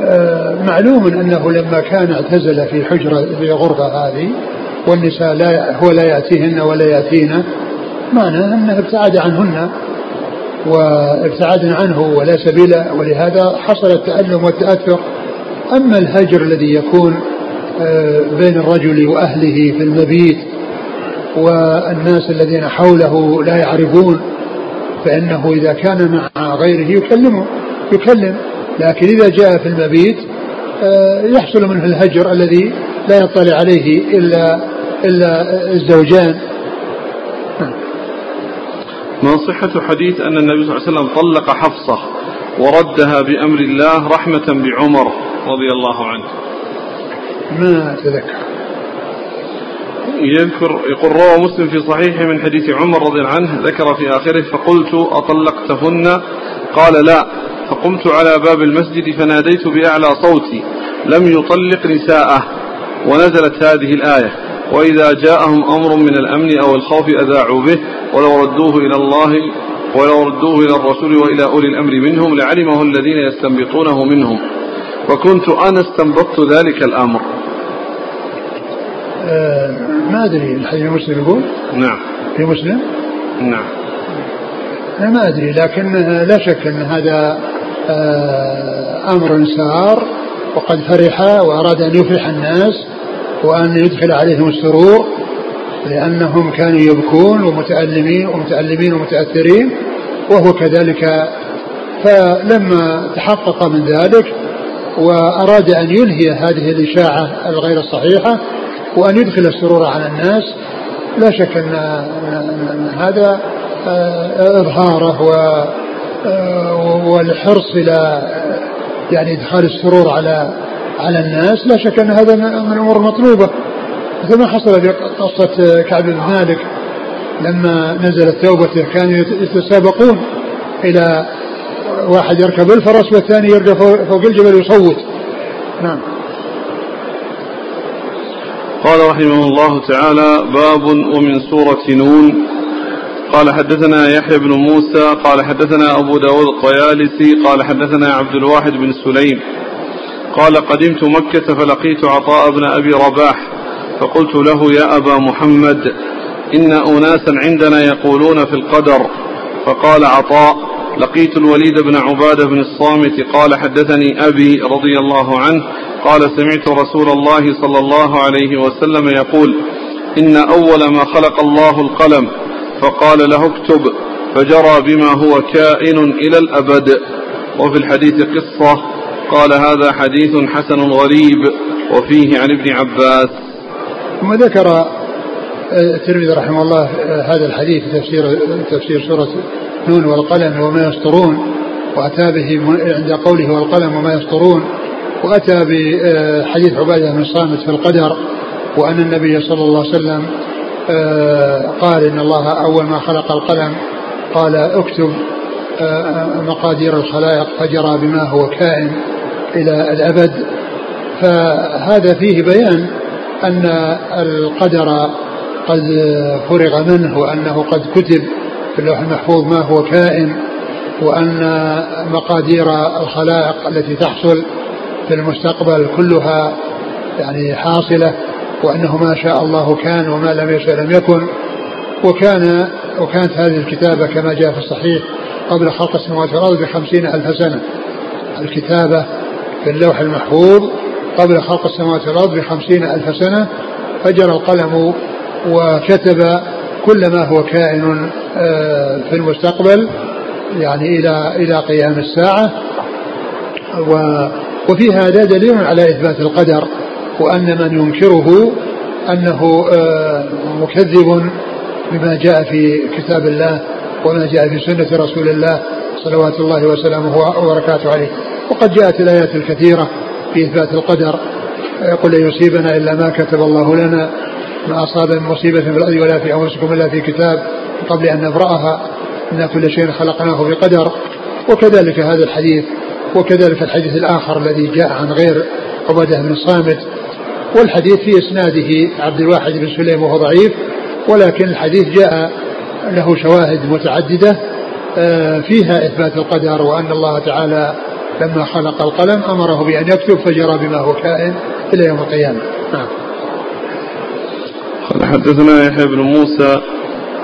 آه معلوم أنه لما كان اعتزل في حجرة في غرفة هذه والنساء لا هو لا يأتيهن ولا يأتينا معناه أنه ابتعد عنهن وابتعدنا عنه ولا سبيل ولهذا حصل التألم والتأثر. أما الهجر الذي يكون آه، بين الرجل وأهله في المبيت والناس الذين حوله لا يعرفون فإنه إذا كان مع غيره يكلمه يكلم. لكن إذا جاء في المبيت آه، يحصل منه الهجر الذي لا يطلع عليه إلا إلا الزوجان. ما صحة حديث أن النبي صلى الله عليه وسلم طلق حفصة وردها بأمر الله رحمة بعمر رضي الله عنه. ما أتذكر يذكر يقول روى مسلم في صحيحه من حديث عمر رضي الله عنه ذكر في آخره فقلت أطلقتهن؟ قال لا. فقمت على باب المسجد فناديت بأعلى صوتي لم يطلق نساءه. ونزلت هذه الآية وإذا جاءهم أمر من الأمن أو الخوف أذاعوا به. ولو ردوه إلى الله ولو ردوه إلى الرسول وإلى أولي الأمر منهم لعلمه الذين يستنبطونه منهم. وكنت أنا استنبطت ذلك الأمر. آه ما أدري الحديث مسلم يقول؟ نعم. في مسلم؟ نعم. أنا ما أدري لكن لا شك أن هذا آه أمر سار وقد فرح وأراد أن يفرح الناس وأن يدخل عليهم السرور. لأنهم كانوا يبكون ومتألمين ومتألمين ومتأثرين وهو كذلك فلما تحقق من ذلك وأراد أن ينهي هذه الإشاعة الغير الصحيحة وأن يدخل السرور على الناس لا شك أن, هذا آه، إظهاره آه، والحرص إلى يعني إدخال السرور على على الناس لا شك أن هذا من الأمور المطلوبة مثل ما حصل في قصة كعب بن مالك لما نزلت توبته؟ كانوا يتسابقون إلى واحد يركب الفرس والثاني يركب فوق الجبل يصوت. نعم. قال رحمه الله تعالى باب ومن سورة نون. قال حدثنا يحيى بن موسى قال حدثنا أبو داود الطيالسي قال حدثنا عبد الواحد بن سليم. قال قدمت مكة فلقيت عطاء بن أبي رباح. فقلت له يا أبا محمد إن أناسا عندنا يقولون في القدر. فقال عطاء لقيت الوليد بن عبادة بن الصامت قال حدثني أبي رضي الله عنه قال سمعت رسول الله صلى الله عليه وسلم يقول إن أول ما خلق الله القلم. فقال له اكتب فجرى بما هو كائن إلى الأبد. وفي الحديث قصة قال هذا حديث حسن غريب وفيه عن ابن عباس. ثم ذكر آه، الترمذي رحمه الله آه، هذا الحديث تفسير تفسير سورة نون والقلم وما يسطرون وأتى به عند قوله والقلم وما يسطرون وأتى بحديث عبادة بن الصامت في القدر وأن النبي صلى الله عليه وسلم آه، قال إن الله أول ما خلق القلم قال اكتب مقادير الخلائق فجرى بما هو كائن إلى الأبد. فهذا فيه بيان أن القدر قد فرغ منه وأنه قد كتب في اللوح المحفوظ ما هو كائن وأن مقادير الخلائق التي تحصل في المستقبل كلها يعني حاصلة وأنه ما شاء الله كان وما لم يشاء لم يكن. وكان وكانت هذه الكتابة كما جاء في الصحيح قبل خلق السماوات والأرض بخمسين ألف سنة. الكتابة في اللوح المحفوظ قبل خلق السماوات والأرض بخمسين ألف سنة فجر القلم وكتب كل ما هو كائن آه، في المستقبل يعني إلى إلى قيام الساعة. وفي هذا دليل على إثبات القدر وأن من ينكره أنه آه، مكذب بما جاء في كتاب الله وما جاء في سنة رسول الله صلوات الله وسلامه وبركاته عليه. وقد جاءت الآيات الكثيرة في إثبات القدر. يقول لن يصيبنا إلا ما كتب الله لنا ما أصاب من مصيبة في الأرض ولا في أنفسكم إلا في كتاب قبل أن نبرأها. إن كل شيء خلقناه بقدر. وكذلك هذا الحديث وكذلك الحديث الآخر الذي جاء عن غير عبادة بن الصامت والحديث في إسناده عبد الواحد بن سليم وهو ضعيف ولكن الحديث جاء له شواهد متعددة آه، فيها إثبات القدر وأن الله تعالى لما خلق القلم أمره بأن يكتب فجرى بما هو كائن إلى يوم القيامة. نعم. قال حدثنا يحيى بن موسى.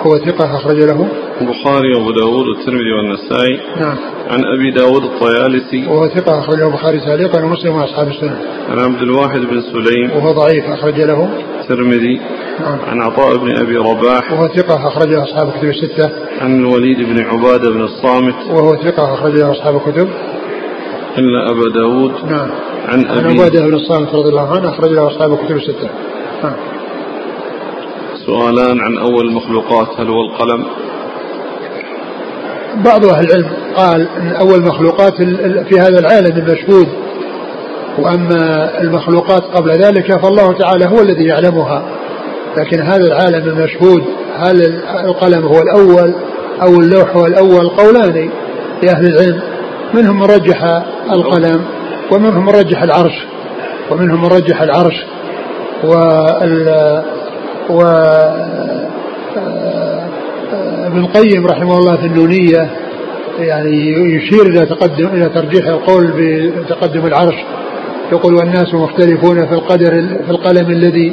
هو ثقة أخرج له. البخاري وأبو داود والترمذي والنسائي. نعم. عن أبي داود الطيالسي. وهو ثقة أخرجه البخاري تعليقا ومسلم وأصحاب السنة. عن عبد الواحد بن سليم. وهو ضعيف أخرج له. الترمذي. نعم. عن عطاء بن أبي رباح. وهو ثقة أخرجه أصحاب الكتب الستة. عن الوليد بن عبادة بن الصامت. وهو ثقة أخرجه أصحاب الكتب. إلا أبا داود نعم. عن عن أبي عبادة بن الصامت رضي الله عنه أخرج له أصحاب الكتب الستة. نعم. سؤالان عن أول المخلوقات هل هو القلم؟ بعض أهل العلم قال أن أول مخلوقات في هذا العالم المشهود وأما المخلوقات قبل ذلك فالله تعالى هو الذي يعلمها. لكن هذا العالم المشهود هل القلم هو الأول أو اللوح هو الأول؟ قولان لأهل العلم. منهم من رجح القلم ومنهم من رجح العرش ومنهم من رجح العرش وال و ابن القيم رحمه الله في النونية يعني يشير إلى تقدم إلى ترجيح القول بتقدم العرش يقول والناس مختلفون في القدر في القلم الذي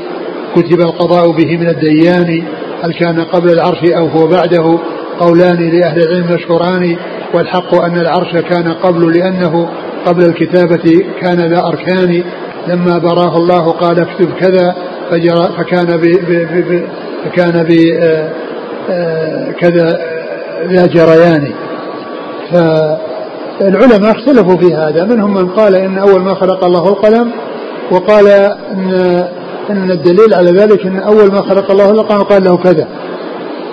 كتب القضاء به من الديان هل كان قبل العرش أو هو بعده؟ قولان لأهل العلم مشهوران والحق أن العرش كان قبل لأنه قبل الكتابة كان ذا أركان. لما براه الله قال اكتب كذا فجرى فكان ب فكان ب آه، آه، كذا ذا جريان. فالعلماء اختلفوا في هذا. منهم من قال إن أول ما خلق الله القلم وقال إن إن الدليل على ذلك إن أول ما خلق الله القلم قال له كذا.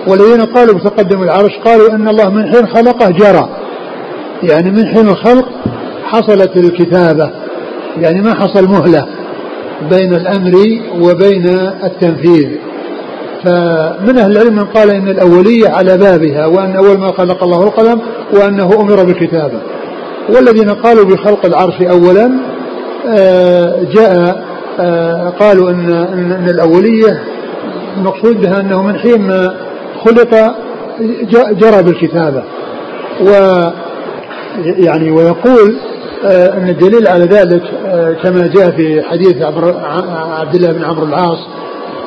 والذين قالوا بتقدم العرش قالوا إن الله من حين خلقه جرى. يعني من حين الخلق حصلت الكتابة. يعني ما حصل مهلة بين الأمر وبين التنفيذ. فمن أهل العلم من قال إن الأولية على بابها وأن أول ما خلق الله القلم وأنه أمر بالكتابة. والذين قالوا بخلق العرش اولا آه، جاء آه، قالوا إن إن الأولية المقصود بها أنه من حين ما خلق جرى بالكتابة. و يعني ويقول آه، أن الدليل على ذلك كما جاء في حديث عبد الله بن عمرو العاص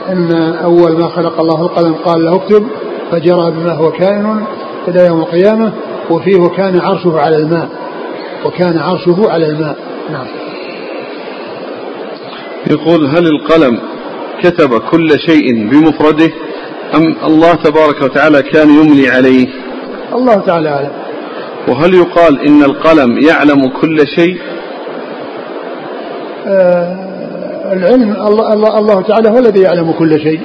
أن أول ما خلق الله القلم قال له اكتب فجرى بما هو كائن إلى يوم القيامة وفيه وكان عرشه على الماء. وكان عرشه على الماء. نعم. يقول هل القلم كتب كل شيء بمفرده؟ أم الله تبارك وتعالى كان يملي عليه؟ الله تعالى أعلم. وهل يقال إن القلم يعلم كل شيء؟ آه العلم الله, الله, الله تعالى هو الذي يعلم كل شيء.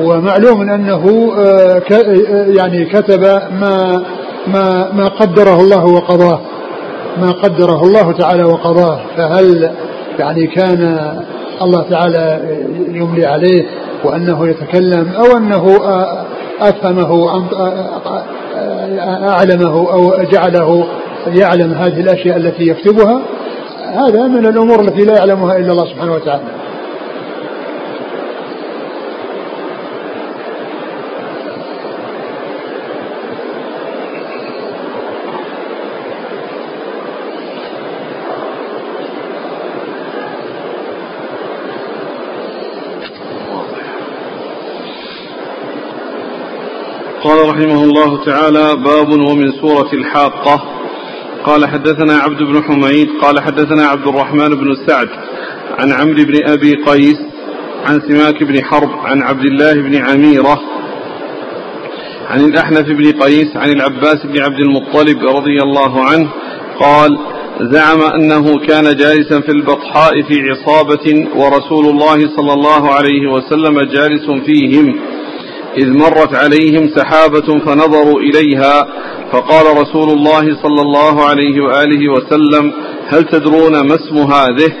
ومعلوم أنه آه، يعني كتب ما ما ما قدره الله وقضاه. ما قدره الله تعالى وقضاه. فهل يعني كان الله تعالى يملي عليه؟ وأنه يتكلم أو أنه آه، أفهمه آه، أعلمه أو جعله يعلم هذه الأشياء التي يكتبها. هذا من الأمور التي لا يعلمها إلا الله سبحانه وتعالى. قال رحمه الله تعالى باب ومن سورة الحاقة. قال حدثنا عبد بن حميد قال حدثنا عبد الرحمن بن سعد عن عمرو بن أبي قيس عن سماك بن حرب عن عبد الله بن عميرة عن الأحنف بن قيس عن العباس بن عبد المطلب رضي الله عنه قال زعم أنه كان جالسا في البطحاء في عصابة ورسول الله صلى الله عليه وسلم جالس فيهم. إذ مرت عليهم سحابة فنظروا إليها فقال رسول الله صلى الله عليه وآله وسلم هل تدرون ما اسم هذه؟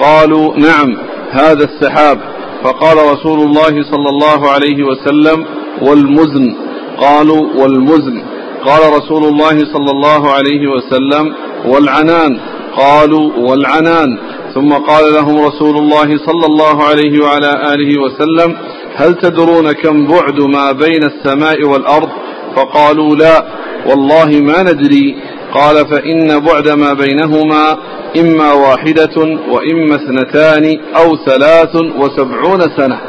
قالوا نعم هذا السحاب. فقال رسول الله صلى الله عليه وسلم والمزن. قالوا والمزن. قال رسول الله صلى الله عليه وسلم والعنان. قالوا والعنان. ثم قال لهم رسول الله صلى الله عليه وعلى آله وسلم هل تدرون كم بعد ما بين السماء والأرض؟ فقالوا لا. والله ما ندري. قال فإن بعد ما بينهما إما واحدة وإما اثنتان أو ثلاث وسبعون سنة.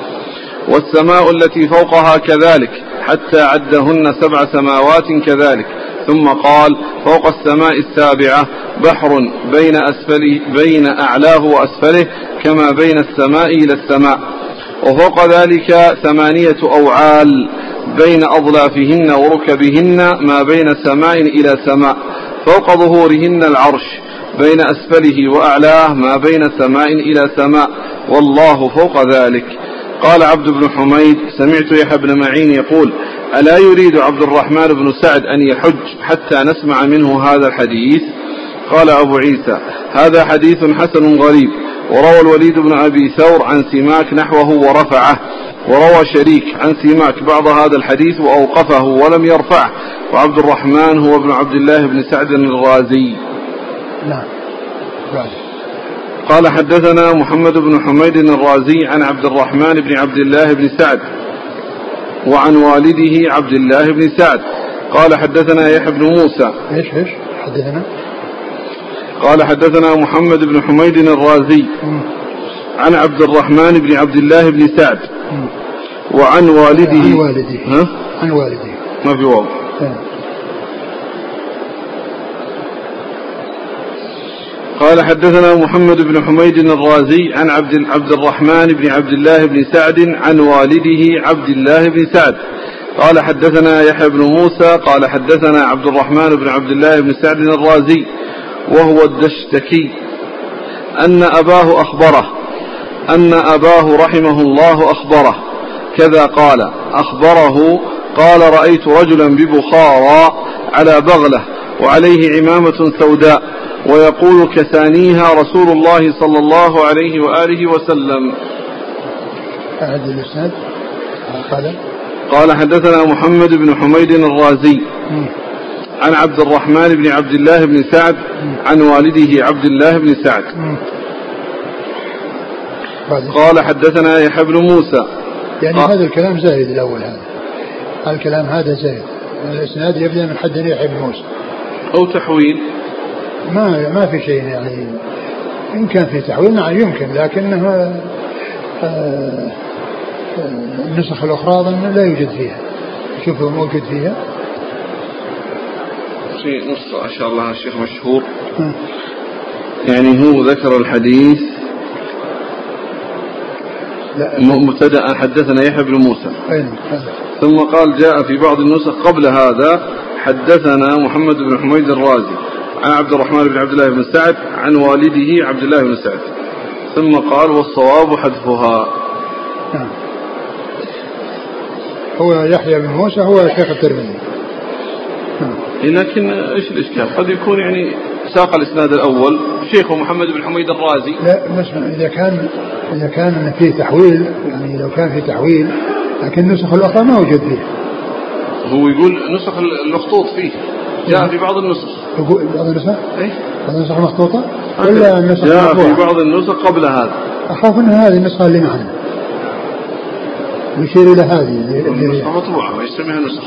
والسماء التي فوقها كذلك حتى عدهن سبع سماوات كذلك. ثم قال فوق السماء السابعة بحر بين أسفله بين أعلاه وأسفله كما بين السماء إلى السماء. وفوق ذلك ثمانية أوعال بين أضلافهن وركبهن ما بين سماء إلى سماء. فوق ظهورهن العرش بين أسفله وأعلاه ما بين سماء إلى سماء. والله فوق ذلك. قال عبد بن حميد سمعت يحيى بن معين يقول ألا يريد عبد الرحمن بن سعد أن يحج حتى نسمع منه هذا الحديث؟ قال أبو عيسى هذا حديث حسن غريب وروى الوليد بن أبي ثور عن سماك نحوه ورفعه وروى شريك عن سماك بعض هذا الحديث وأوقفه ولم يرفعه وعبد الرحمن هو ابن عبد الله بن سعد الغازي. نعم. قال حدثنا محمد بن حميد الرازي عن عبد الرحمن بن عبد الله بن سعد وعن والده عبد الله بن سعد. قال حدثنا يحيى بن موسى. إيش إيش؟ حدثنا. قال حدثنا محمد بن حميد الرازي عن عبد الرحمن بن عبد الله بن سعد وعن والده. عن والده. ها؟ عن والده. ما في واو. قال حدثنا محمد بن حميد الرازي عن عبد عبد الرحمن بن عبد الله بن سعد عن والده عبد الله بن سعد. قال حدثنا يحيى بن موسى قال حدثنا عبد الرحمن بن عبد الله بن سعد الرازي وهو الدشتكي. أن أباه أخبره. أن أباه رحمه الله أخبره. كذا قال. أخبره قال رأيت رجلا ببخارى على بغلة وعليه عمامة سوداء ويقول كثانيها رسول الله صلى الله عليه وآله وسلم. أعد الإسناد قال. قال حدثنا محمد بن حميد الرازي عن عبد الرحمن بن عبد الله بن سعد عن والده عبد الله بن سعد. قال حدثنا يحيى بن موسى. يعني هذا الكلام زايد الأول هذا. الكلام هذا زايد الإسناد يبدأ من حد يحيى بن موسى. أو تحويل؟ ما ما في شيء يعني. إن كان في تحويل نعم يمكن لكنه آه، النسخ الأخرى أظن لا يوجد فيها. شوفوا موجود فيها. في نسخة ما شاء الله الشيخ مشهور. يعني هو ذكر الحديث. مبتدا حدثنا يحيى بن موسى. ثم قال جاء في بعض النسخ قبل هذا حدثنا محمد بن حميد الرازي عن عبد الرحمن بن عبد الله بن سعد عن والده عبد الله بن سعد. ثم قال والصواب حذفها. نعم. هو يحيى بن موسى هو شيخ الترمذي. نعم. لكن إيش الإشكال؟ قد يكون يعني ساق الإسناد الأول. شيخه محمد بن حميد الرازي. لا بس إذا كان إذا كان فيه تحويل يعني لو كان فيه تحويل لكن النسخ الأخرى ما وجد فيه هو يقول نسخ المخطوط فيه. جاء في بعض النسخ. يقول بعض النسخ؟ اي بعض النسخ مخطوطة؟ ولا النسخ جاء في بعض النسخ قبل هذا. أخاف أن هذه النسخة اللي معنا. يشير إلى هذه. النسخة مطبوعة ما يسميها نسخ.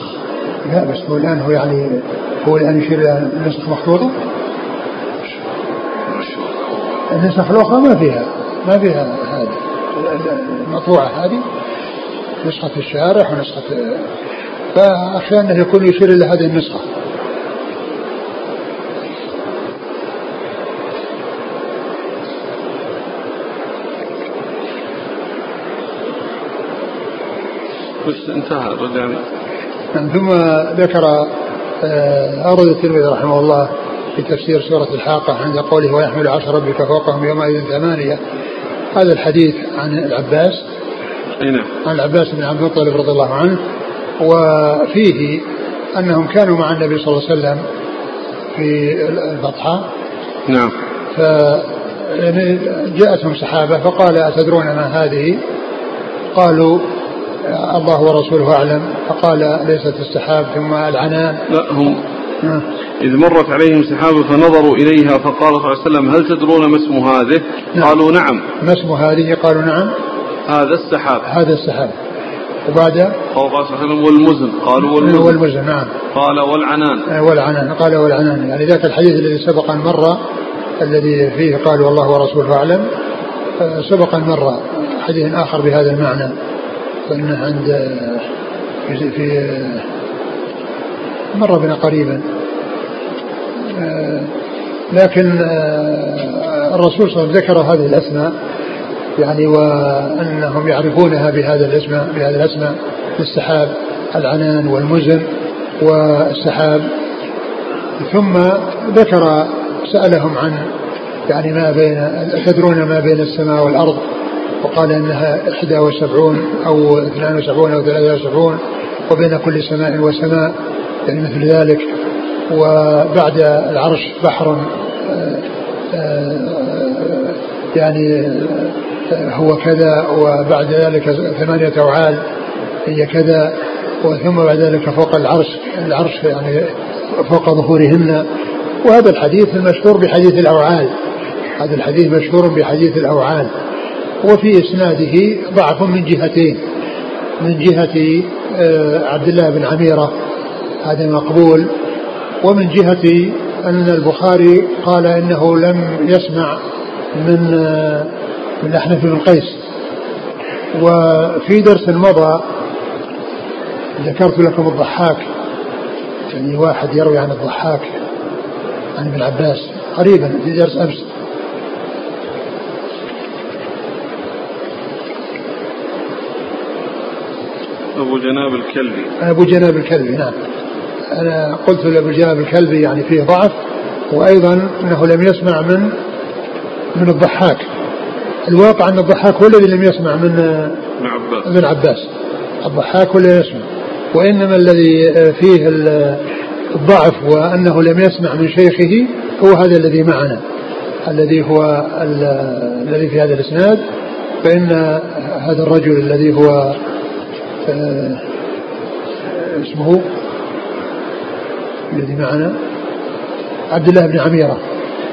لا بس هو الآن هو يعني هو الآن يشير إلى نسخ مخطوطة. النسخ الأخرى ما فيها ما فيها هذه. المطبوعة هذه. نسخة الشارح ونسخة فأخشى أنه يكون يشير إلى هذه النسخة. بس انتهى رجعنا ثم ذكر آه، أورد الترمذي رحمه الله في تفسير سورة الحاقة عند قوله ويحمل عرش ربك فوقهم يومئذ ثمانية هذا الحديث عن العباس. نعم. عن العباس بن عبد المطلب رضي الله عنه. وفيه أنهم كانوا مع النبي صلى الله عليه وسلم في البطحاء نعم. ف يعني جاءتهم سحابة فقال أتدرون ما هذه؟ قالوا الله ورسوله أعلم. فقال ليست السحاب ثم العنان. لا هم نعم. إذ مرت عليهم سحاب فنظروا إليها فقال صلى الله عليه وسلم هل تدرون ما اسم هذه؟ نعم. قالوا نعم. ما اسم هذه؟ قالوا نعم. هذا السحاب. هذا السحاب. وبعد قال صلى الله عليه وسلم والمزن. قالوا والمزن. والمزن نعم. قال والعنان. والعنان. قال والعنان. يعني ذاك الحديث الذي سبق أن مر الذي فيه قال والله ورسوله أعلم. آه، سبق أن مر حديث آخر بهذا المعنى. فإنه عند في, في مر بنا قريبا. آه، لكن آه، الرسول صلى الله عليه وسلم ذكر هذه الأسماء. يعني وأنهم يعرفونها بهذا الاسم بهذا الأسماء السحاب العنان والمزن والسحاب. ثم ذكر سألهم عن يعني ما بين تدرون ما بين السماء والأرض وقال إنها 71 أو 72 أو 73 وبين كل سماء وسماء يعني مثل ذلك. وبعد العرش بحر آه، آه، يعني هو كذا وبعد ذلك ثمانية أوعال هي كذا وثم بعد ذلك فوق العرش العرش يعني فوق ظهورهن. وهذا الحديث المشهور بحديث الأوعال هذا الحديث مشهور بحديث الأوعال وفي إسناده ضعف من جهتين من جهة آه، عبد الله بن عميرة هذا مقبول. ومن جهة أن البخاري قال إنه لم يسمع من آه، من أحنف بن قيس وفي درس مضى ذكرت لكم الضحاك يعني واحد يروي عن الضحاك عن ابن عباس قريبا في درس أمس. أبو جناب الكلبي. أبو جناب الكلبي نعم. أنا قلت لأبو جناب الكلبي يعني فيه ضعف وأيضا أنه لم يسمع من من الضحاك. الواقع أن الضحاك هو الذي لم يسمع من ابن عباس. ابن عباس. الضحاك هو الذي يسمع. وإنما الذي فيه الضعف وأنه لم يسمع من شيخه هو هذا الذي معنا. الذي هو الذي في هذا الإسناد. فإن هذا الرجل الذي هو آه، اسمه الذي معنا عبد الله بن عميرة.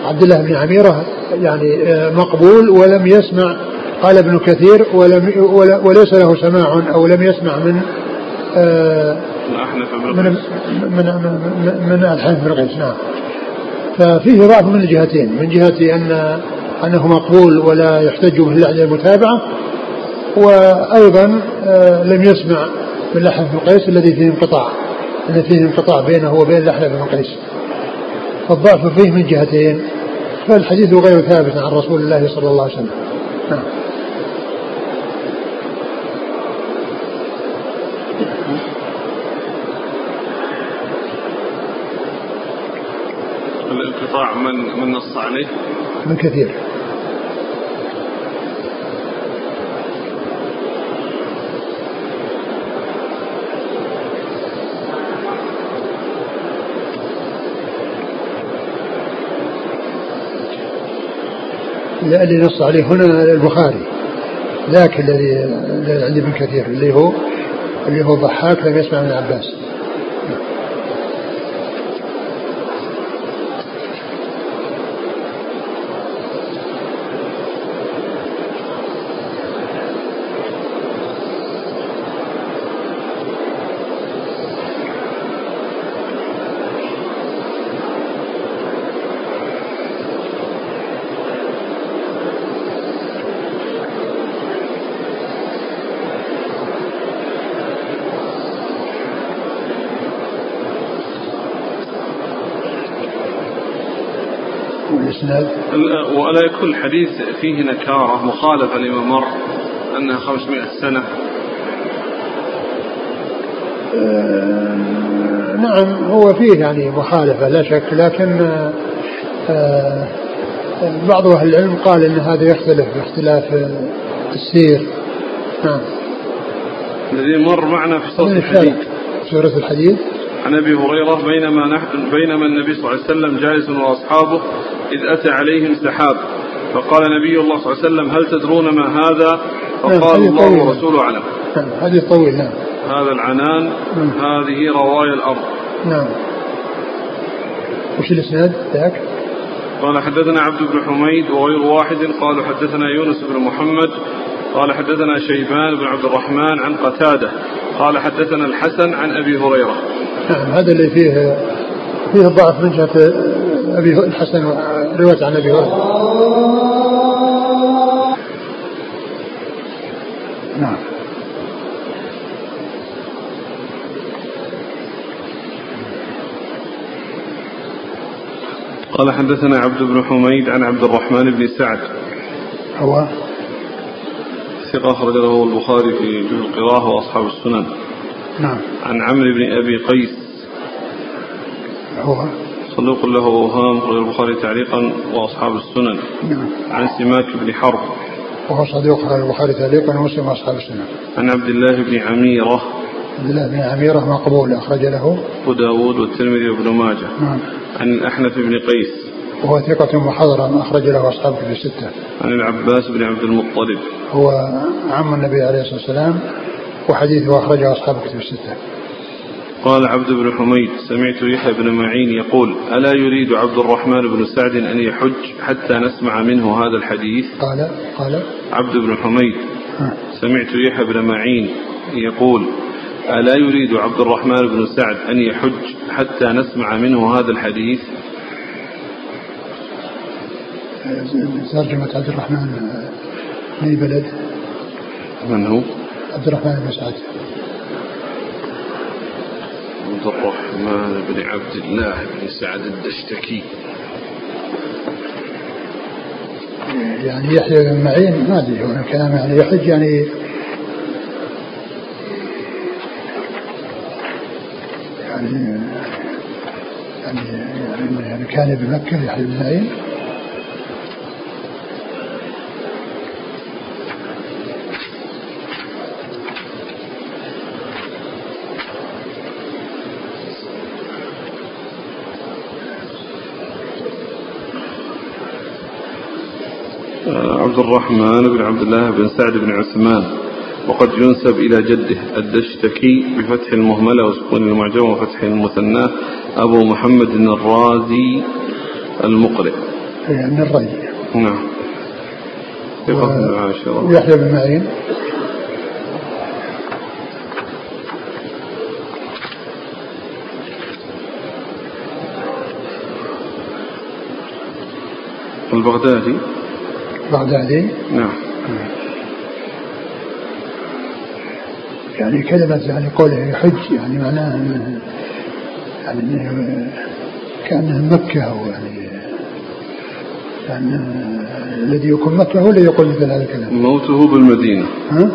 عبد الله بن عميرة يعني آه، مقبول ولم يسمع قال ابن كثير ولم وليس له سماع أو لم يسمع من آه، من من من من, من الحنف بن قيس نعم. ففيه ضعف من الجهتين من جهة أن أنه مقبول ولا يحتج به إلا المتابعة وأيضا آه، لم يسمع من لحم بن قيس الذي فيه انقطاع الذي فيه انقطاع بينه وبين لحم بن قيس. فالضعف فيه من جهتين فالحديث غير ثابت عن رسول الله صلى الله عليه وسلم. نعم. الانقطاع من من نص عليه؟ من كثير. اللي نص عليه هنا البخاري. ذاك الذي عند ابن كثير اللي هو اللي هو ضحاك لم يسمع من عباس. ولا يكون الحديث فيه نكارة مخالفة لما مر أنها 500 سنة. آه نعم هو فيه يعني مخالفة لا شك لكن آه بعض أهل العلم قال أن هذا يختلف باختلاف السير نعم. الذي مر معنا في سورة الحديد سورة الحديد عن أبي هريرة بينما نحن بينما النبي صلى الله عليه وسلم جالس وأصحابه إذ أتى عليهم سحاب فقال نبي الله صلى الله عليه وسلم هل تدرون ما هذا؟ فقال نعم الله ورسوله أعلم. نعم حديث طويل نعم. هذا العنان نعم. هذه روايا الأرض. نعم. وش الإسناد ذاك؟ قال حدثنا عبد بن حميد وغير واحد قالوا حدثنا يونس بن محمد قال حدثنا شيبان بن عبد الرحمن عن قتادة قال حدثنا الحسن عن أبي هريرة. نعم هذا اللي فيه فيه ضعف من جهة أبي الحسن رواية عن أبي هريرة. نعم. قال حدثنا عبد بن حميد عن عبد الرحمن بن سعد. هو؟ ثقة أخرج له البخاري في جزء القراءة وأصحاب السنن. نعم. عن عمرو بن أبي قيس. هو؟ صدوق له أوهام أخرج البخاري تعليقا وأصحاب السنن. نعم. عن سماك بن حرب. وهو صديق أخرج البخاري تعليقا ومسلم وأصحاب السنن. عن عبد الله بن عميرة. عبد الله بن عميرة مقبول أخرج له. أبو داود والترمذي وابن ماجه. نعم. عن الأحنف بن قيس. وهو ثقة محضرا أخرج له أصحاب في الستة. عن العباس بن عبد المطلب. هو عم النبي عليه الصلاة والسلام وحديثه أخرجه أصحاب كتب الستة. قال عبد بن حميد سمعت يحيى بن معين يقول ألا يريد عبد الرحمن بن سعد أن يحج حتى نسمع منه هذا الحديث قال قال عبد بن حميد سمعت يحيى بن معين يقول ألا يريد عبد الرحمن بن سعد أن يحج حتى نسمع منه هذا الحديث ترجمة عبد الرحمن من أي بلد؟ من هو؟ عبد الرحمن بن سعد عبد الرحمن بن عبد الله بن سعد الدشتكي يعني يحيى بن معين ما أدري هو الكلام يعني يحج يعني يعني يعني, يعني كان بمكة يحيى بن معين. عبد الرحمن بن عبد الله بن سعد بن عثمان وقد ينسب إلى جده الدشتكي بفتح المهملة وسكون المعجم وفتح المثنى أبو محمد الرازي المقرئ. يعني الرازي. نعم. و... يحيى بن معين. البغدادي. البغدادي نعم. يعني كلمة يعني قوله يحج يعني معناها أنه يعني كأنه مكة أو يعني يعني الذي يكون مكة هو الذي يقول مثل هذا الكلام. موته بالمدينة. ها؟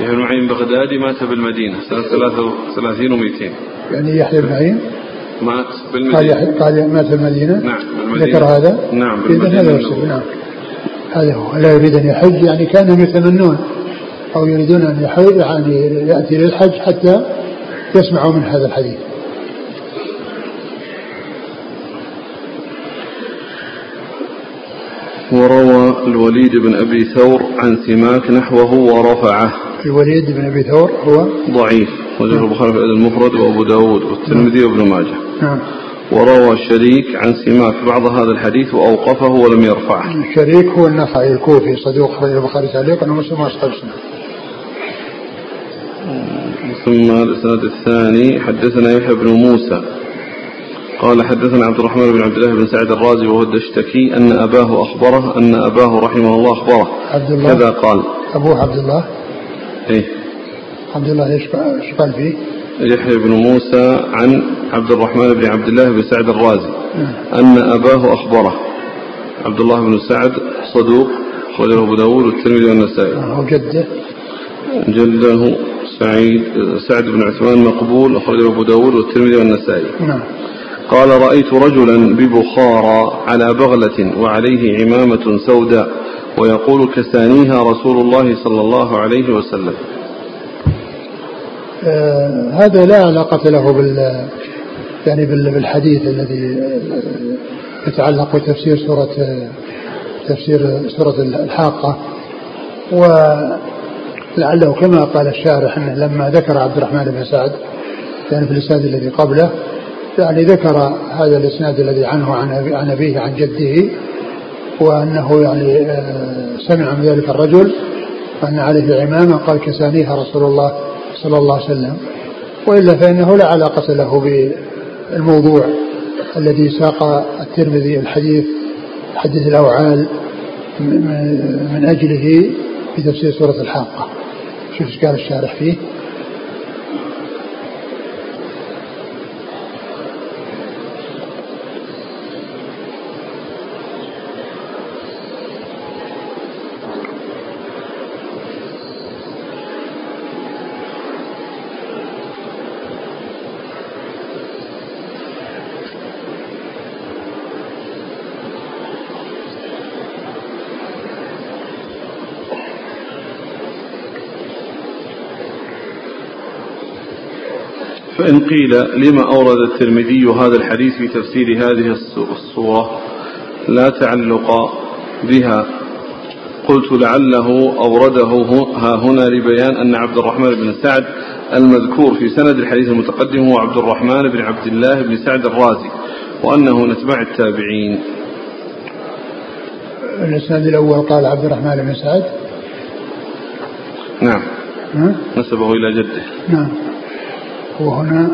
يحيى بن معين بغدادي مات بالمدينة سنة 33 و200 يعني يحيى بن معين؟ مات بالمدينة. قال قال مات بالمدينة؟ نعم بالمدينة. ذكر هذا؟ نعم بالمدينة هذا نعم. هذا هو. لا يريد أن يحج يعني كانهم يتمنون أو يريدون أن يحج يعني يأتي للحج حتى يسمعوا من هذا الحديث. وروى الوليد بن أبي ثور عن سماك نحوه ورفعه. الوليد بن أبي ثور هو؟ ضعيف. وجه البخاري في المفرد وأبو داود والترمذي وابن ماجه. نعم. وروى شريك عن سماك بعض هذا الحديث وأوقفه ولم يرفعه. شريك هو النخعي الكوفي صدوق خرج البخاري تعليقا ومسلم أصحاب السنة. ثم الإسناد الثاني حدثنا يحيى بن موسى. قال حدثنا عبد الرحمن بن عبد الله بن سعد الرازي وهو الدشتكي أن أباه أخبره أن أباه رحمه الله أخبره. عبد الله. كذا قال. أبوه عبد الله. إيه. عبد الله إيش قال فيه؟ يحيى بن موسى عن عبد الرحمن بن عبد الله بن سعد الرازي. أن أباه أخبره. عبد الله بن سعد صدوق أخرجه أبو داود والترمذي والنسائي. وجده جده. سعيد سعد بن عثمان مقبول أخرجه أبو داود والترمذي والنسائي. نعم. قال رأيت رجلا ببخارى على بغلة وعليه عمامة سوداء ويقول كسانيها رسول الله صلى الله عليه وسلم. هذا لا علاقة له بال يعني بالحديث الذي يتعلق بتفسير سورة تفسير سورة الحاقة. ولعله كما قال الشارح أنه لما ذكر عبد الرحمن بن سعد يعني في الإسناد الذي قبله يعني ذكر هذا الإسناد الذي عنه عن أبيه عن جده وأنه يعني آه، سمع من ذلك الرجل أن عليه عمامه قال كسانيها رسول الله صلى الله عليه وسلم وإلا فإنه لا علاقة له بالموضوع الذي ساق الترمذي الحديث حديث الأوعال من أجله في تفسير سورة الحاقة. شوف إيش قال الشارح فيه. فإن قيل لما أورد الترمذي هذا الحديث في تفسير هذه الصورة لا تعلق بها. قلت لعله أورده ها هنا لبيان أن عبد الرحمن بن سعد المذكور في سند الحديث المتقدم هو عبد الرحمن بن عبد الله بن سعد الرازي وأنه من أتباع التابعين. الإسناد الأول قال عبد الرحمن بن سعد. نعم. نسبه إلى جده. نعم. وهنا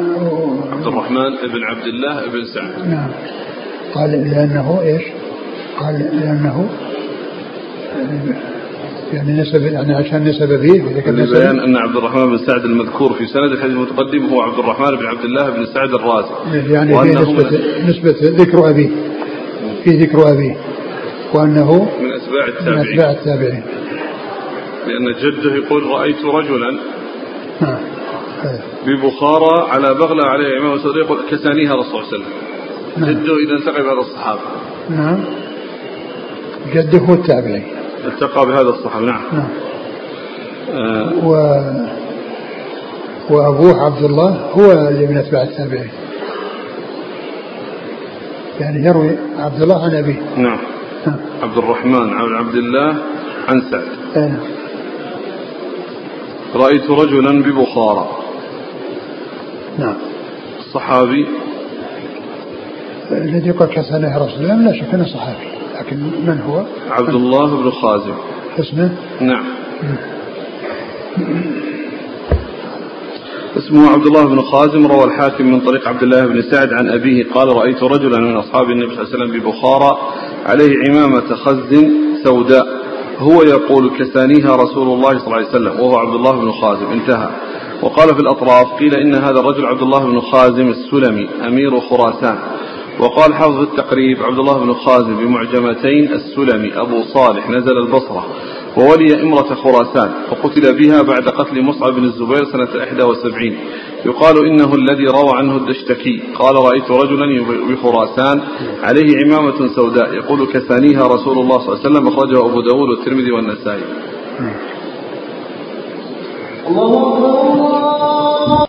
عبد الرحمن بن عبد الله بن سعد. نعم. قال لأنه إيش؟ قال لأنه يعني نسب يعني عشان نسب به بيان أن عبد الرحمن بن سعد المذكور في سند الحديث المتقدم هو عبد الرحمن بن عبد الله بن سعد الرازي. يعني في نسبة, نسبة ذكر أبيه. في ذكر أبيه. وأنه من أتباع التابعين من أتباع التابعين. لأن جده يقول رأيت رجلا ببخارى على بغلة عليه إمام سعودي يقول كسانيها رسول الله صلى الله عليه وسلم. نعم. جده إذا التقى بهذا الصحابة. نعم. جده هو التابعي التقى بهذا الصحابي نعم. نعم. آه. و وأبوه عبد الله هو اللي من أتباع التابعين. يعني يروي عبد الله عن أبيه. نعم, نعم. عبد الرحمن عن عبد الله عن سعد. نعم رأيت رجلا ببخارى. نعم. الصحابي. الذي قد كسنه رسول الله لا شك أنه صحابي لكن من هو؟ عبد الله بن خازم. اسمه؟ نعم. اسمه عبد الله بن خازم روى الحاكم من طريق عبد الله بن سعد عن أبيه قال رأيت رجلا من أصحاب النبي صلى الله عليه وسلم ببخارى عليه عمامة خز سوداء هو يقول كسانيها رسول الله صلى الله عليه وسلم وهو عبد الله بن خازم انتهى. وقال في الأطراف قيل إن هذا الرجل عبد الله بن خازم السلمي أمير خراسان. وقال حافظ التقريب عبد الله بن خازم بمعجمتين السلمي أبو صالح نزل البصرة. وولي إمرة خراسان وقتل بها بعد قتل مصعب بن الزبير سنة 71 يقال إنه الذي روى عنه الدشتكي. قال رأيت رجلا بخراسان عليه عمامة سوداء يقول كثانيها رسول الله صلى الله عليه وسلم أخرجه أبو داود والترمذي والنسائي. الله أكبر الله